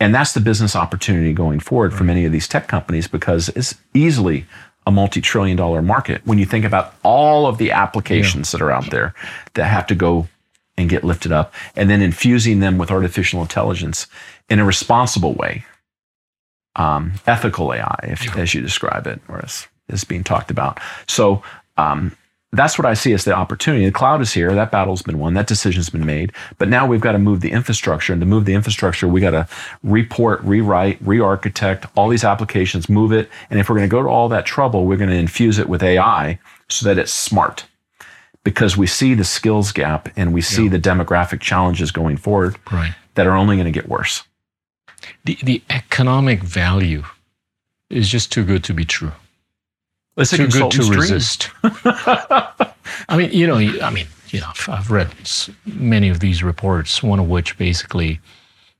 And that's the business opportunity going forward for many of these tech companies because it's easily a multi-trillion dollar market when you think about all of the applications that are out there that have to go and get lifted up and then infusing them with artificial intelligence in a responsible way um, ethical ai if, as you describe it or as is being talked about so um, that's what I see as the opportunity. The cloud is here. That battle's been won. That decision's been made. But now we've got to move the infrastructure. And to move the infrastructure, we got to report, rewrite, re-architect all these applications, move it. And if we're going to go to all that trouble, we're going to infuse it with AI so that it's smart. Because we see the skills gap and we see
Yeah.
the demographic challenges going forward
Right.
that are only going to get worse.
The the economic value is just too good to be true.
It's
too good to resist. I mean, you know, I mean, you know, I've- I've read many of these reports, one of which basically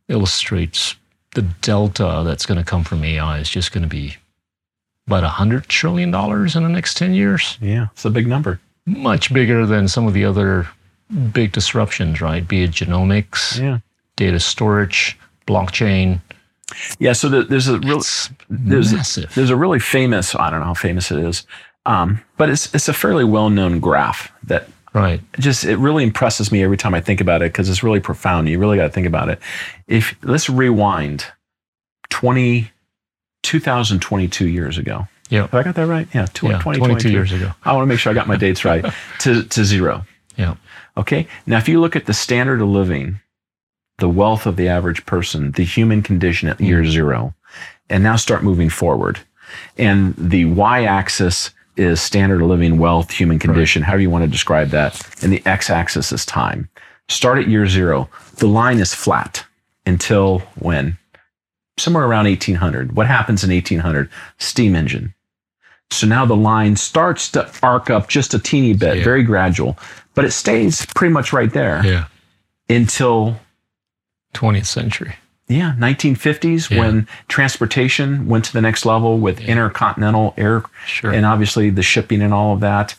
illustrates the delta that's going to come from AI is just going to be about a hundred trillion dollars in the next ten years.
Yeah, it's a big number.
Much bigger than some of the other big disruptions, right? Be it genomics,
Yeah.
data storage, blockchain.
Yeah, so the, there's a real there's
massive.
there's a really famous I don't know how famous it is, um, but it's it's a fairly well known graph that
right.
just it really impresses me every time I think about it because it's really profound. You really got to think about it. If let's rewind 20, 2022 years ago.
Yeah.
Have I got that right? Yeah, tw-
Yeah,
20,
22 years ago.
I want to make sure I got my dates right to to zero.
Yeah.
Okay. Now, if you look at the standard of living, the wealth of the average person, the human condition at year mm-hmm. zero, and now start moving forward. And the y axis is standard of living, wealth, human condition, however you want to describe that. And the x axis is time. Start at year zero. The line is flat until when? Somewhere around 1800. What happens in 1800? Steam engine. So now the line starts to arc up just a teeny bit,
Yeah.
very gradual, but it stays pretty much right there
Yeah.
until
20th century.
yeah, 1950s
Yeah.
when transportation went to the next level with intercontinental air
Sure.
and obviously the shipping and all of that.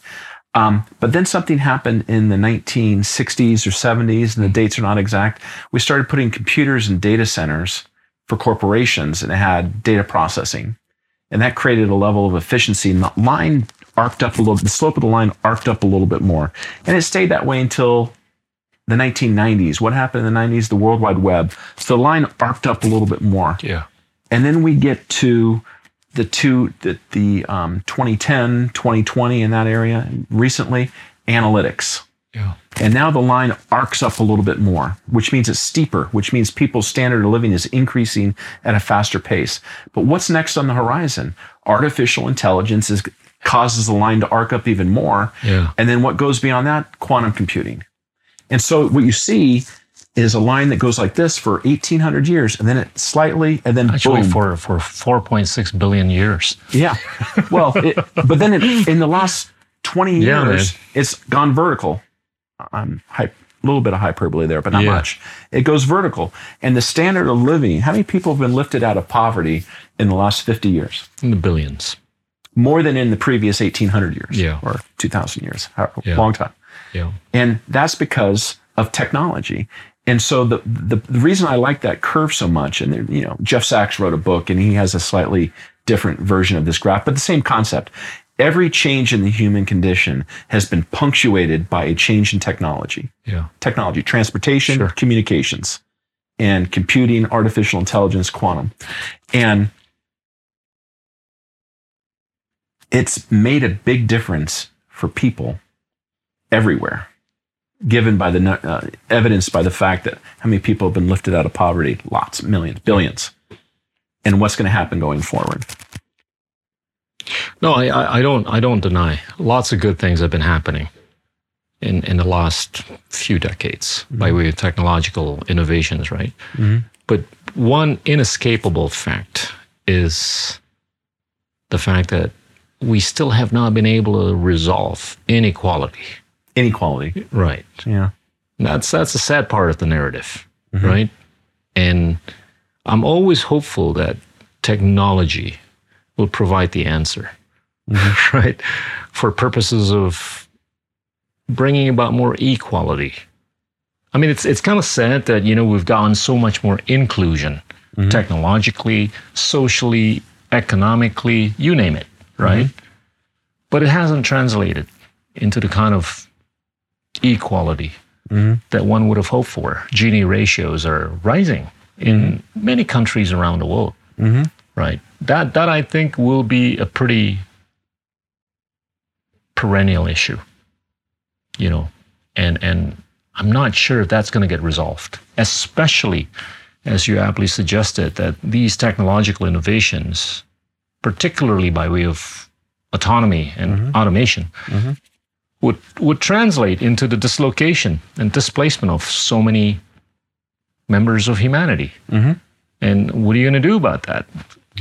Um, but then something happened in the 1960s or 70s, and the dates are not exact. We started putting computers in data centers for corporations, and it had data processing, and that created a level of efficiency. And the line arced up a little. The slope of the line arced up a little bit more, and it stayed that way until the 1990s. What happened in the 90s? The World Wide Web. So the line arced up a little bit more.
yeah.
And then we get to the two, the, the um, 2010, 2020 in that area recently, analytics.
Yeah.
And now the line arcs up a little bit more, which means it's steeper, which means people's standard of living is increasing at a faster pace. But what's next on the horizon? Artificial intelligence is, causes the line to arc up even more.
Yeah.
And then what goes beyond that? Quantum computing. And so what you see is a line that goes like this for 1800 years and then it slightly and then
Actually,
boom.
for for 4.6 billion years.
yeah. Well, it, but then it, in the last 20
Yeah,
years, it's gone vertical. I'm a little bit of hyperbole there, but not
Yeah.
much. It goes vertical. And the standard of living, how many people have been lifted out of poverty in the last 50 years?
In the billions.
More than in the previous 1800 years
Yeah.
or 2000 years, a
Yeah.
long time.
Yeah.
And that's because of technology. And so the, the the reason I like that curve so much, and there, you know, Jeff Sachs wrote a book, and he has a slightly different version of this graph, but the same concept. Every change in the human condition has been punctuated by a change in technology.
Yeah.
Technology, transportation,
Sure.
communications, and computing, artificial intelligence, quantum. And it's made a big difference for people everywhere, given by the uh, evidence by the fact that how many people have been lifted out of poverty? Lots, millions, billions. And what's going to happen going forward?
No, I, I don't I don't deny. Lots of good things have been happening in in the last few decades by way of technological innovations, right?
Mhm.
But one inescapable fact is the fact that we still have not been able to resolve inequality.
Inequality.
Right.
Yeah.
That's that's the sad part of the narrative,
Mhm.
right? And I'm always hopeful that technology will provide the answer, right? For purposes of bringing about more equality. I mean, it's it's kind of sad that you know we've gotten so much more inclusion,
Mhm.
technologically, socially, economically, you name it, right? But it hasn't translated into the kind of equality
Mhm.
that one would have hoped for. Gini ratios are rising in many countries around the world,
Mhm.
right? That that I think will be a pretty perennial issue. you know, and and I'm not sure if that's going to get resolved, especially as you aptly suggested that these technological innovations, particularly by way of autonomy and automation, would would translate into the dislocation and displacement of so many members of humanity.
Mhm.
And what are you going to do about that?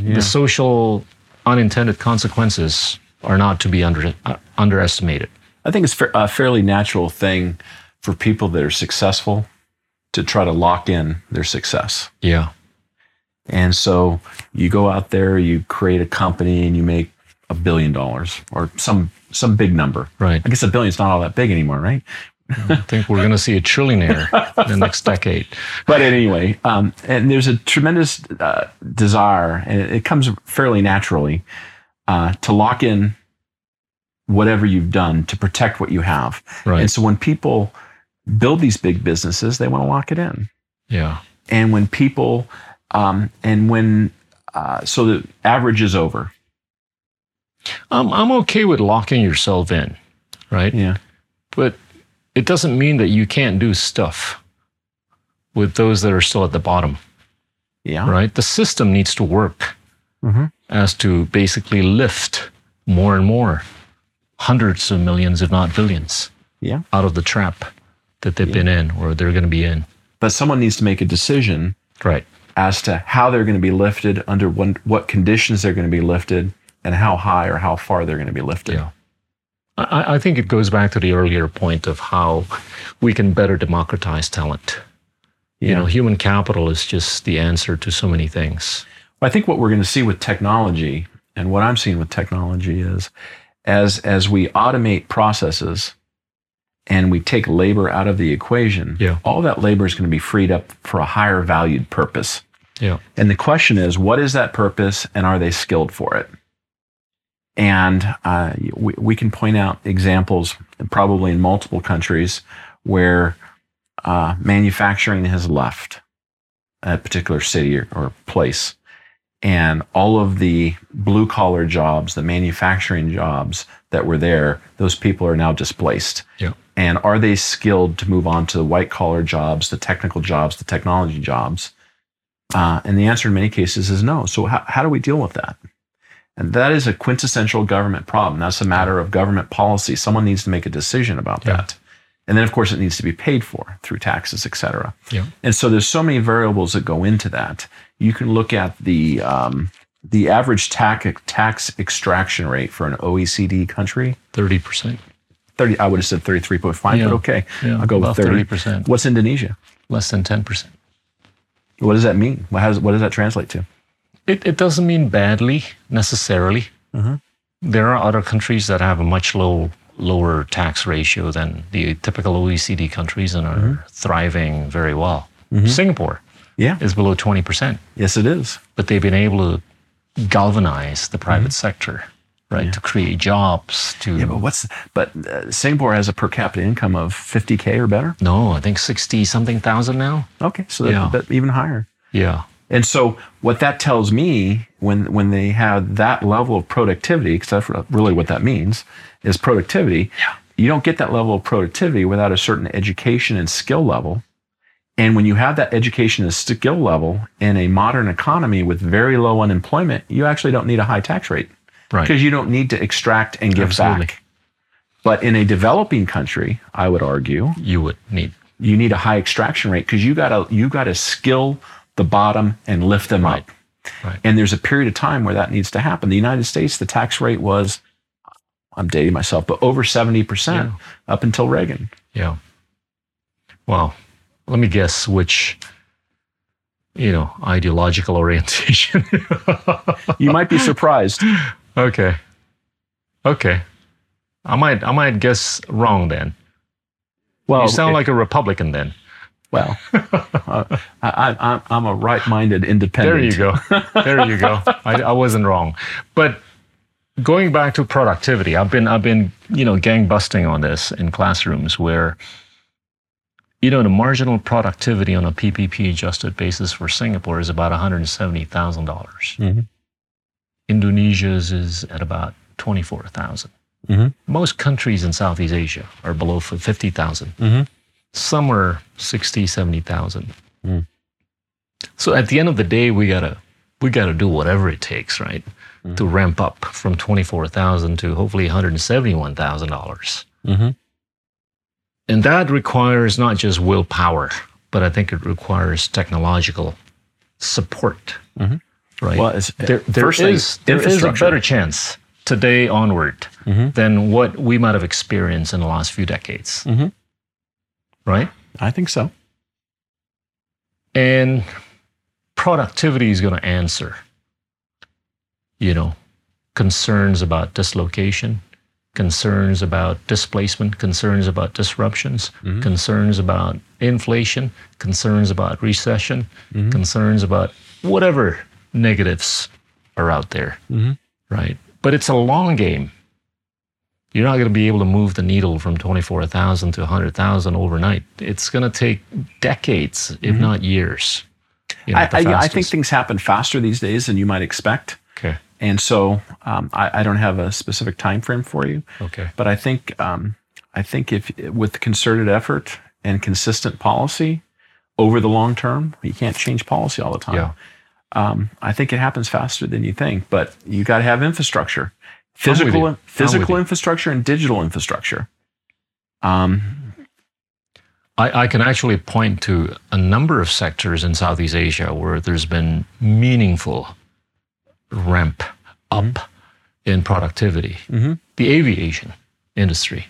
Yeah.
The social unintended consequences are not to be under, uh, underestimated.
I think it's a fairly natural thing for people that are successful to try to lock in their success.
Yeah.
And so you go out there, you create a company, and you make a billion dollars or some some big number.
Right.
I guess a billion's not all that big anymore, right?
I think we're going to see a trillionaire in the next decade.
But anyway, um, and there's a tremendous uh, desire, and it, it comes fairly naturally uh, to lock in whatever you've done to protect what you have.
Right.
And so when people build these big businesses, they want to lock it in.
Yeah.
And when people, um, and when, uh, so the average is over.
I'm, I'm okay with locking yourself in, right?
Yeah.
But it doesn't mean that you can't do stuff with those that are still at the bottom,
Yeah.
right? The system needs to work
Mhm.
as to basically lift more and more hundreds of millions, if not billions,
Yeah.
out of the trap that they've been in or they're going to be in.
But someone needs to make a decision
Right.
as to how they're going to be lifted, under what, what conditions they're going to be lifted, and how high or how far they're going to be lifted.
Yeah. I, I think it goes back to the earlier point of how we can better democratize talent. You know, human capital is just the answer to so many things.
I think what we're going to see with technology, and what I'm seeing with technology is, as as we automate processes, and we take labor out of the equation,
Yeah.
all that labor is going to be freed up for a higher valued purpose.
Yeah.
And the question is, what is that purpose, and are they skilled for it? And uh, we, we can point out examples, probably in multiple countries, where uh, manufacturing has left a particular city or, or place. And all of the blue collar jobs, the manufacturing jobs that were there, those people are now displaced.
Yeah.
And are they skilled to move on to the white collar jobs, the technical jobs, the technology jobs? Uh, and the answer in many cases is no. So, how, how do we deal with that? And that is a quintessential government problem. That's a matter of government policy. Someone needs to make a decision about
Yeah.
that. And then, of course, it needs to be paid for through taxes, et cetera.
Yeah.
And so there's so many variables that go into that. You can look at the um, the average tax tax extraction rate for an OECD country.
30%.
Thirty, I would have said thirty-three point five,
Yeah.
but okay,
Yeah,
I'll go with thirty
30%.
What's Indonesia?
Less than 10%.
What does that mean? What, does, what does that translate to?
It, it doesn't mean badly necessarily.
Mhm.
There are other countries that have a much low, lower tax ratio than the typical OECD countries and are thriving very well. Singapore
Yeah,
is below 20%,
yes, it is.
but they've been able to galvanize the private sector, right, to create jobs. To
Yeah, but what's but uh, Singapore has a per capita income of fifty k or better.
no, I think 60 something thousand now.
Okay, so
Yeah.
a bit even higher.
Yeah.
And so what that tells me when when they have that level of productivity, because that's really what that means, is productivity.
Yeah.
You don't get that level of productivity without a certain education and skill level. And when you have that education and skill level in a modern economy with very low unemployment, you actually don't need a high tax rate
Right.
because you don't need to extract and give
Absolutely.
back. But in a developing country, I would argue,
You would need.
you need a high extraction rate because you gotta you gotta skill the bottom and lift them
Right.
up.
Right.
And there's a period of time where that needs to happen. The United States, the tax rate was, I'm dating myself, but over 70% up until Reagan.
Yeah. Well, let me guess which, you know, ideological orientation.
You might be surprised.
okay. Okay. I might I might guess wrong then.
Well,
you sound like a Republican then.
well, uh, I, I, I'm- I'm a right-minded independent.
There you go. There you go. I, I wasn't wrong. But going back to productivity, I've been I've been you know gang busting on this in classrooms where you know the marginal productivity on a PPP adjusted basis for Singapore is about one hundred seventy thousand dollars.
Mhm.
Indonesia's is at about twenty four thousand.
Mhm.
Most countries in Southeast Asia are below 50,000.
Mhm.
Some are 60, 70,000.
Mm.
So at the end of the day, we gotta we gotta do whatever it takes, right, to ramp up from 24,000 to hopefully 171,000 dollars. And that requires not just willpower, but I think it requires technological support.
Mhm.
Right.
Well, it's,
there, there is there is a better chance today onward
Mhm.
than what we might have experienced in the last few decades.
Mhm.
Right.
I think so.
And productivity is going to answer, you know, concerns about dislocation, concerns about displacement, concerns about disruptions,
Mhm.
concerns about inflation, concerns about recession,
Mhm.
concerns about whatever negatives are out there,
Mhm.
right? But it's a long game. You're not going to be able to move the needle from 24,000 to 100,000 overnight. It's going to take decades, if not years. you know,
I, I, I think things happen faster these days than you might expect. And so um, I, I don't have a specific time frame for you,
Okay.
but I think um, I think if with concerted effort and consistent policy over the long term, you can't change policy all the time.
Yeah.
Um, I think it happens faster than you think, but you got to have infrastructure, physical
you. I'm with
physical infrastructure and digital infrastructure. Um,
I, I can actually point to a number of sectors in Southeast Asia where there's been meaningful ramp up in productivity.
Mhm.
The aviation industry.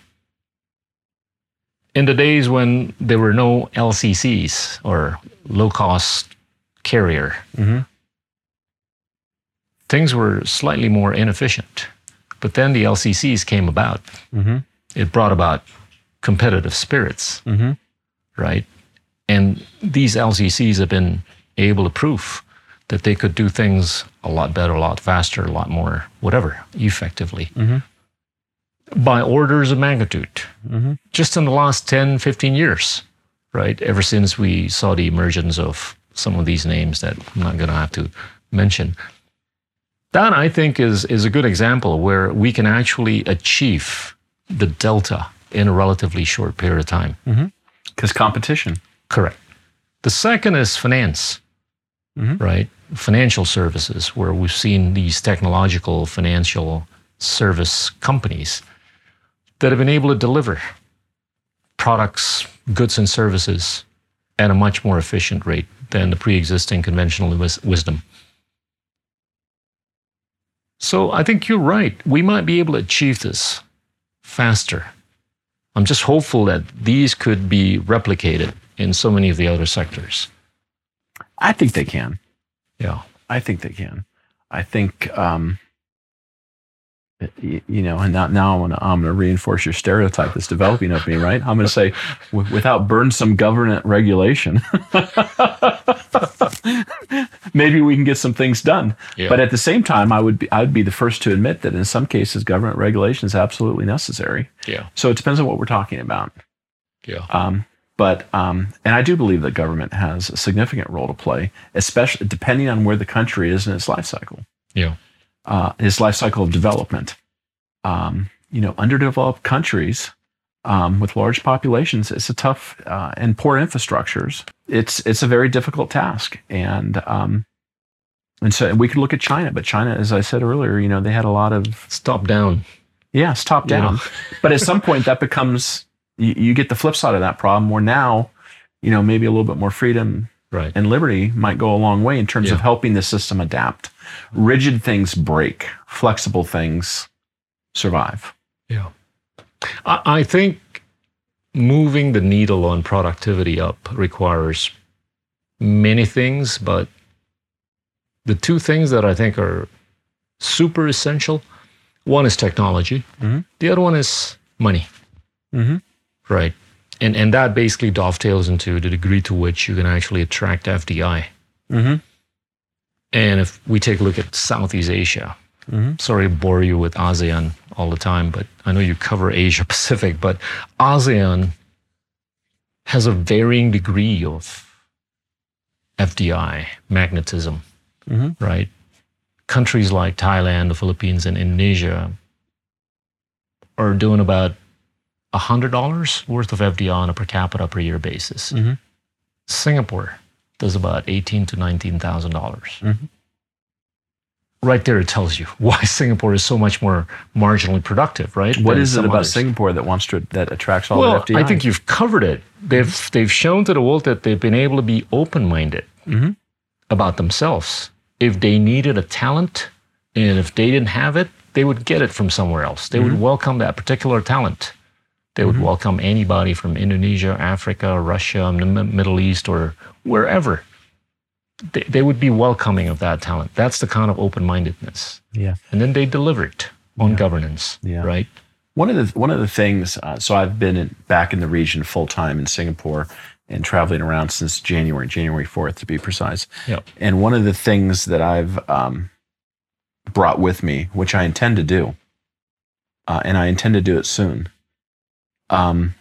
In the days when there were no LCCs or low cost carrier,
mhm.
things were slightly more inefficient. But then the LCCs came about.
Mhm.
It brought about competitive spirits.
Mhm.
right? And these LCCs have been able to prove that they could do things a lot better, a lot faster, a lot more, whatever, effectively
Mhm.
by orders of magnitude.
Mhm.
Just in the last 10, 15 years, right? Ever since we saw the emergence of some of these names that I'm not going to have to mention. That I think is, is a good example where we can actually achieve the delta in a relatively short period of time.
Because competition.
Correct. The second is finance,
Mhm.
right? Financial services, where we've seen these technological financial service companies that have been able to deliver products, goods, and services at a much more efficient rate than the pre existing conventional wis- wisdom. So I think you're right. We might be able to achieve this faster. I'm just hopeful that these could be replicated in so many of the other sectors.
I think they can.
Yeah.
I think they can. I think, um, you know, and now, now I'm going to I'm gonna reinforce your stereotype that's developing of me, right? I'm going to say, w- without burdensome government regulation, maybe we can get some things done.
Yeah.
But at the same time, I would be, I would be the first to admit that in some cases, government regulation is absolutely necessary.
Yeah.
So it depends on what we're talking about.
Yeah.
Um, but um, and I do believe that government has a significant role to play, especially depending on where the country is in its life cycle,
Yeah.
uh, its life cycle of development. Um, you know, underdeveloped countries um, with large populations, it's a tough uh, and poor infrastructures. It's it's a very difficult task, and um, and so we could look at China, but China, as I said earlier, you know, they had a lot of
Stop down.
yeah, it's top
You know.
down. but at some point, that becomes you, you get the flip side of that problem. Where now, you know, maybe a little bit more freedom
Right.
and liberty might go a long way in terms of helping the system adapt. Rigid things break, flexible things survive.
Yeah. I, I think moving the needle on productivity up requires many things, but the two things that I think are super essential one is technology,
Mhm.
the other one is money.
Mm-hmm.
Right. And and that basically dovetails into the degree to which you can actually attract FDI.
Mm-hmm.
And if we take a look at Southeast Asia,
Mhm.
sorry to bore you with ASEAN all the time, but I know you cover Asia Pacific, but ASEAN has a varying degree of FDI, magnetism,
Mhm.
right? Countries like Thailand, the Philippines, and Indonesia are doing about $100 worth of FDI on a per capita per year basis.
Mhm.
Singapore does about eighteen to $19,000. dollars
Mhm.
Right there, it tells you why Singapore is so much more marginally productive, right?
What is it about
others.
Singapore that wants to that attracts all
Well,
the FDI?
I think you've covered it. They've they've shown to the world that they've been able to be open minded
Mhm.
about themselves. If they needed a talent, and if they didn't have it, they would get it from somewhere else. They would welcome that particular talent. They would welcome anybody from Indonesia, Africa, Russia, Middle East, or wherever. They, they would be welcoming of that talent. That's the kind of open mindedness.
yeah.
And then they delivered on governance,
Yeah.
right?
One of the one of the things. Uh, so I've been in, back in the region full time in Singapore and traveling around since January, January fourth to be precise.
Yep.
And one of the things that I've um, brought with me, which I intend to do, uh, and I intend to do it soon, um,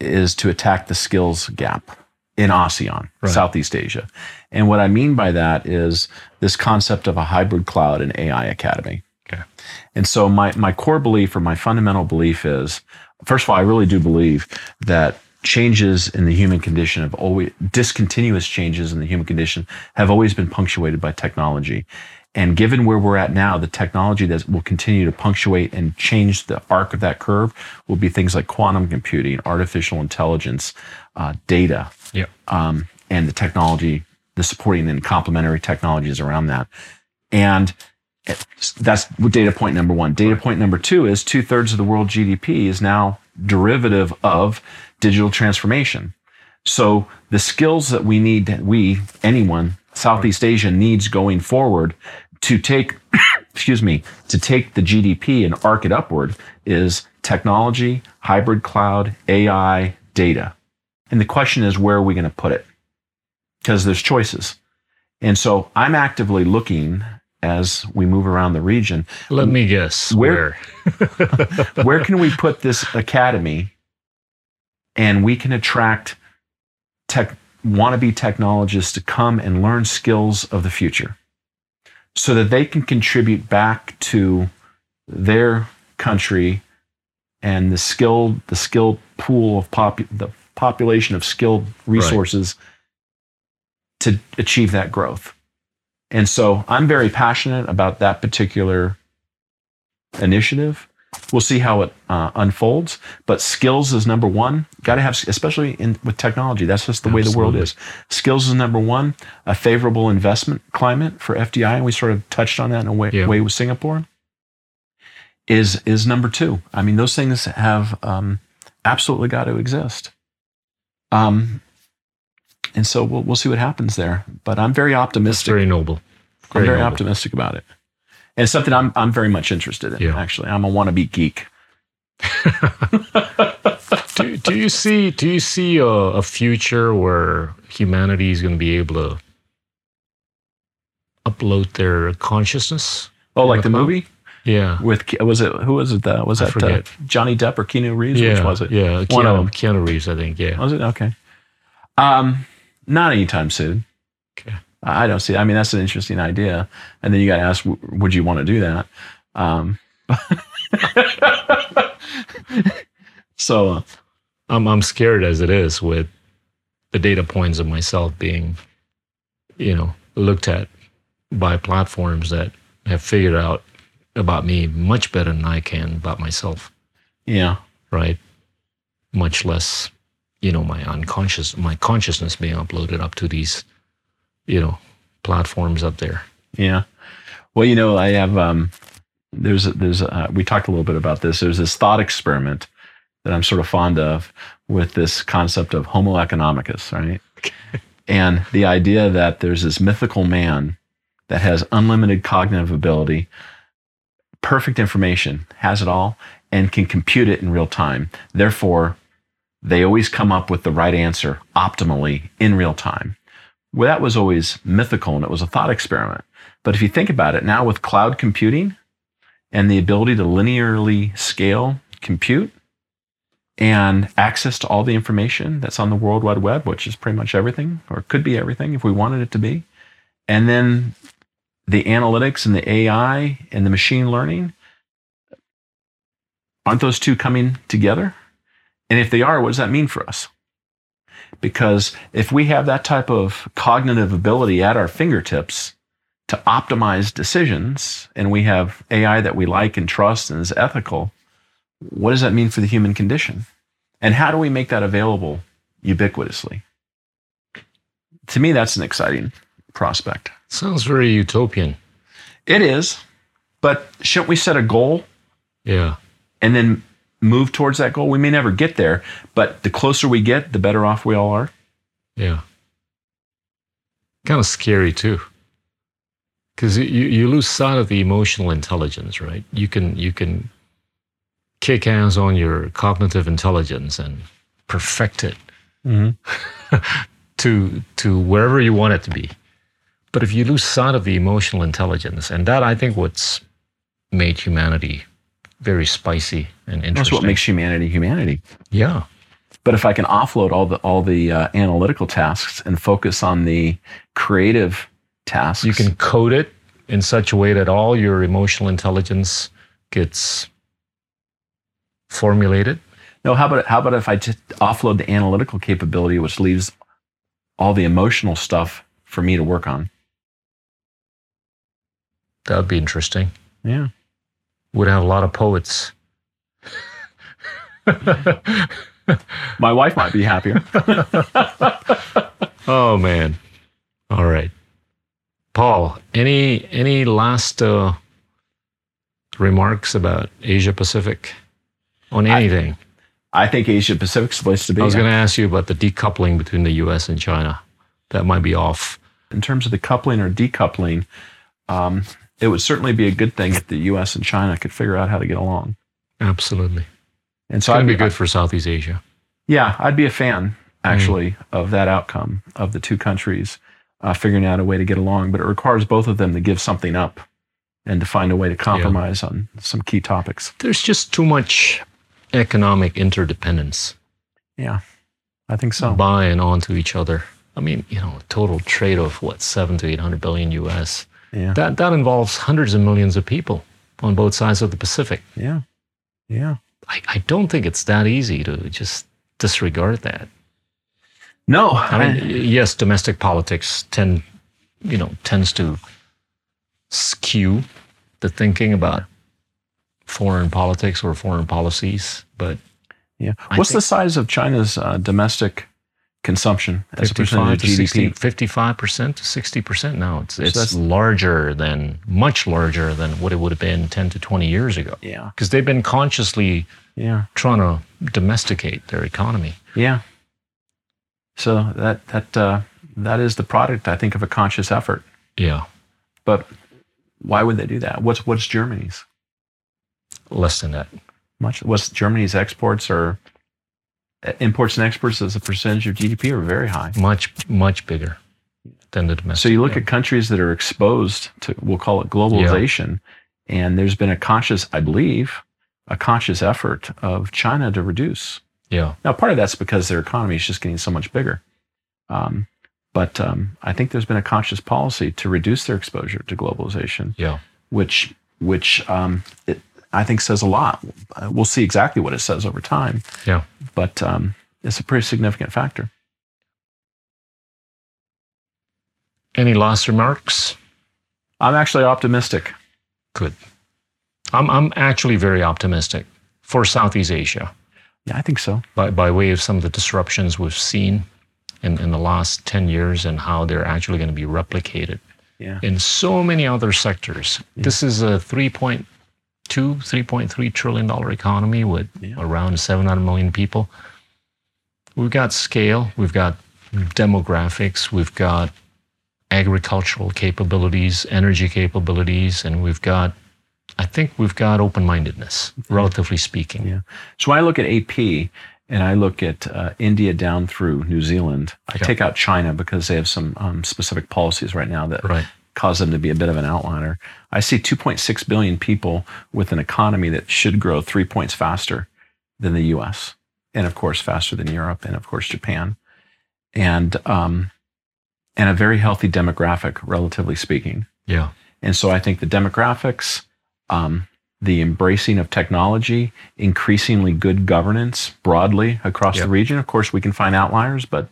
is to attack the skills gap in ASEAN,
Right.
Southeast Asia. And what I mean by that is this concept of a hybrid cloud and AI academy.
Okay.
And so my, my core belief or my fundamental belief is, first of all, I really do believe that changes in the human condition have always discontinuous changes in the human condition have always been punctuated by technology. And given where we're at now, the technology that will continue to punctuate and change the arc of that curve will be things like quantum computing, artificial intelligence, uh, data,
Yeah.
um, and the technology, the supporting and complementary technologies around that. And that's data point number one. Data point number two is two thirds of the world GDP is now derivative of digital transformation. So the skills that we need, we, anyone, Southeast Asia needs going forward to take, excuse me, to take the GDP and arc it upward is technology, hybrid cloud, AI, data. And the question is, where are we going to put it? Because there's choices. And so I'm actively looking as we move around the region,
Let me guess.
Where-
where?
where can we put this academy and we can attract tech wannabe technologists to come and learn skills of the future so that they can contribute back to their country and the skilled the skilled pool of pop the population of skilled resources to achieve that growth. And so I'm very passionate about that particular initiative. We'll see how it uh, unfolds, but skills is number one. Got to have, especially in with technology. That's just the way the world is. Skills is number one. A favorable investment climate for FDI, and we sort of touched on that in a way,
Yeah.
way with Singapore. Is is number two. I mean, those things have um, absolutely got to exist. Um, and so we'll we'll see what happens there. But I'm very
That's
optimistic.
very noble.
I'm very
noble.
optimistic about it. And it's something I'm I'm very much interested in.
Yeah.
Actually, I'm a wannabe geek.
do, do you see do you see a, a future where humanity is going to be able to upload their consciousness?
Oh, like the
Uh-huh.
movie
Yeah.
with was it who was it? Uh, was
I
that uh. Johnny Depp or Keanu Reeves?
yeah.
Which was it?
Yeah.
One of them.
Keanu Reeves, I think. Yeah.
Was it okay? Um, not anytime soon.
Okay.
I don't see. I mean, that's an interesting idea. And then you got to ask, w- would you want to do that? Um, so uh,
I'm I'm scared as it is with the data points of myself being, you know, looked at by platforms that have figured out about me much better than I can about myself.
yeah,
right? Much less, you know, my unconscious, my consciousness being uploaded up to these, you know, platforms up there.
Yeah. Well, you know, I have um there's there's a, we talked a little bit about this. There's this thought experiment that I'm sort of fond of with this concept of Homo economicus, right? and the idea that there's this mythical man that has unlimited cognitive ability, perfect information, has it all, and can compute it in real time. Therefore, they always come up with the right answer optimally in real time. Well, that was always mythical and it was a thought experiment. But if you think about it now with cloud computing and the ability to linearly scale compute and access to all the information that's on the World Wide Web, which is pretty much everything or could be everything if we wanted it to be, and then the analytics and the AI and the machine learning, Aren't those two coming together? And if they are, what does that mean for us? Because if we have that type of cognitive ability at our fingertips to optimize decisions, and we have AI that we like and trust and is ethical, what does that mean for the human condition? And how do we make that available ubiquitously? To me, that's an exciting prospect.
Sounds very utopian.
It is, but shouldn't we set a goal
Yeah.
and then move towards that goal? We may never get there, but the closer we get, the better off we all are.
Yeah. Kind of scary too. Because you, you lose sight of the emotional intelligence, right? You can you can kick ass on your cognitive intelligence and perfect it mm-hmm. to to wherever you want it to be. But if you lose sight of the emotional intelligence, and that I think what's made humanity very spicy and interesting.
That's what makes humanity humanity.
yeah.
But if I can offload all the all the uh, analytical tasks and focus on the creative tasks,
You can code it in such a way that all your emotional intelligence gets formulated.
No, how about how about if I just offload the analytical capability, which leaves all the emotional stuff for me to work on?
That would be interesting.
Yeah.
Would have a lot of poets.
My wife might be happier.
oh man. All right. Paul, any any last uh, remarks about Asia Pacific on anything?
I think Asia Pacific's the place to be.
I was going to ask you about the decoupling between the US and China. That might be off.
in terms of the coupling or decoupling, um, it would certainly be a good thing if the U.S. and China could figure out how to get along.
Absolutely.
And so
going
I'd
be good for Southeast Asia.
Yeah, I'd be a fan actually of that outcome of the two countries uh, figuring out a way to get along. But it requires both of them to give something up and to find a way to compromise on some key topics.
There's just too much economic interdependence.
Yeah, I think so.
buying onto each other. I mean, you know, total trade of what seven to eight hundred billion U.S.
Yeah,
That that involves hundreds of millions of people on both sides of the Pacific.
yeah, yeah.
I, I don't think it's that easy to just disregard that.
No,
I mean, y- yes, domestic politics tend, you know, tends to skew the thinking about foreign politics or foreign policies, but
yeah.
I
What's the size of China's uh, domestic consumption as a
55
percentage
to
of
60,
GDP?
55% to 60% now. It's, it's
that's-
larger than, much larger than what it would have been 10 to 20 years ago.
Yeah,
Because they've been consciously
yeah,
trying to domesticate their economy.
yeah. So that that uh, that is the product, I think, of a conscious effort.
Yeah.
But why would they do that? What's what's Germany's?
Less than that.
Much what's Germany's exports or imports and exports as a percentage of GDP are very high.
Much, much bigger than the domestic.
So you look at countries that are exposed to we'll call it globalization, and there's been a conscious, I believe, a conscious effort of China to reduce.
Yeah.
Now, part of that's because their economy is just getting so much bigger. Um, but um, I think there's been a conscious policy to reduce their exposure to globalization.
Yeah.
which which um, it, I think says a lot. Uh, We'll see exactly what it says over time,
Yeah.
but um, it's a pretty significant factor.
Any last remarks?
I'm actually optimistic.
Good. I'm, I'm actually very optimistic for Southeast Asia
Yeah, I think so.
by, by way of some of the disruptions we've seen in, in the last 10 years and how they're actually going to be replicated
Yeah,
in so many other sectors. This is a 3.2, 3.3 trillion dollar economy with
Yeah.
around 700 million people. We've got scale, we've got demographics, we've got agricultural capabilities, energy capabilities, and we've got, I think we've got open mindedness, relatively speaking.
Yeah. So I look at AP and I look at uh, India down through New Zealand, I
Yeah.
take out China because they have some um, specific policies right now that
Right.
Cause them to be a bit of an outliner. I see 2.6 billion people with an economy that should grow three points faster than the US, and of course, faster than Europe, and of course, Japan. And, um, and a very healthy demographic, relatively speaking.
Yeah.
And so I think the demographics, um, the embracing of technology, increasingly good governance broadly across
Yep.
the region. Of course, we can find outliers, but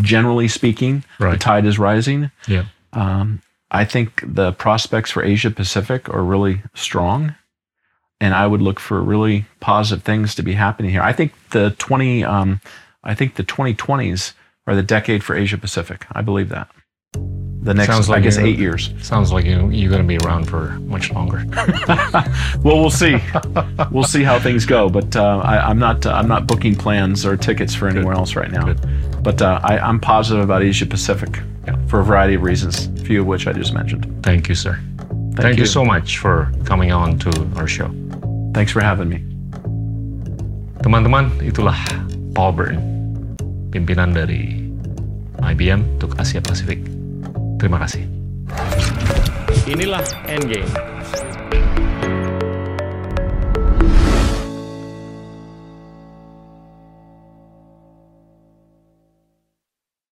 generally speaking, the tide is rising.
Yeah.
Um, I think the prospects for Asia Pacific are really strong, and I would look for really positive things to be happening here. I think the twenty, um, I think the twenty twenties are the decade for Asia Pacific. I believe that. The next,
Sounds
I
like
guess, eight years.
Sounds like you, you're going to be around for much longer.
Well, we'll see. we'll see how things go. But uh, I, I'm not. Uh, I'm not booking plans or tickets for anywhere else right now.
Good.
But uh, I, I'm positive about Asia Pacific
Yeah.
for a variety of reasons, a few of which I just mentioned.
Thank you, sir. Thank, you. so much for coming on to our show.
Thanks for having me.
Teman-teman, itulah Paul Burton, pimpinan dari IBM untuk Asia Pasifik. Terima kasih. Inilah Endgame,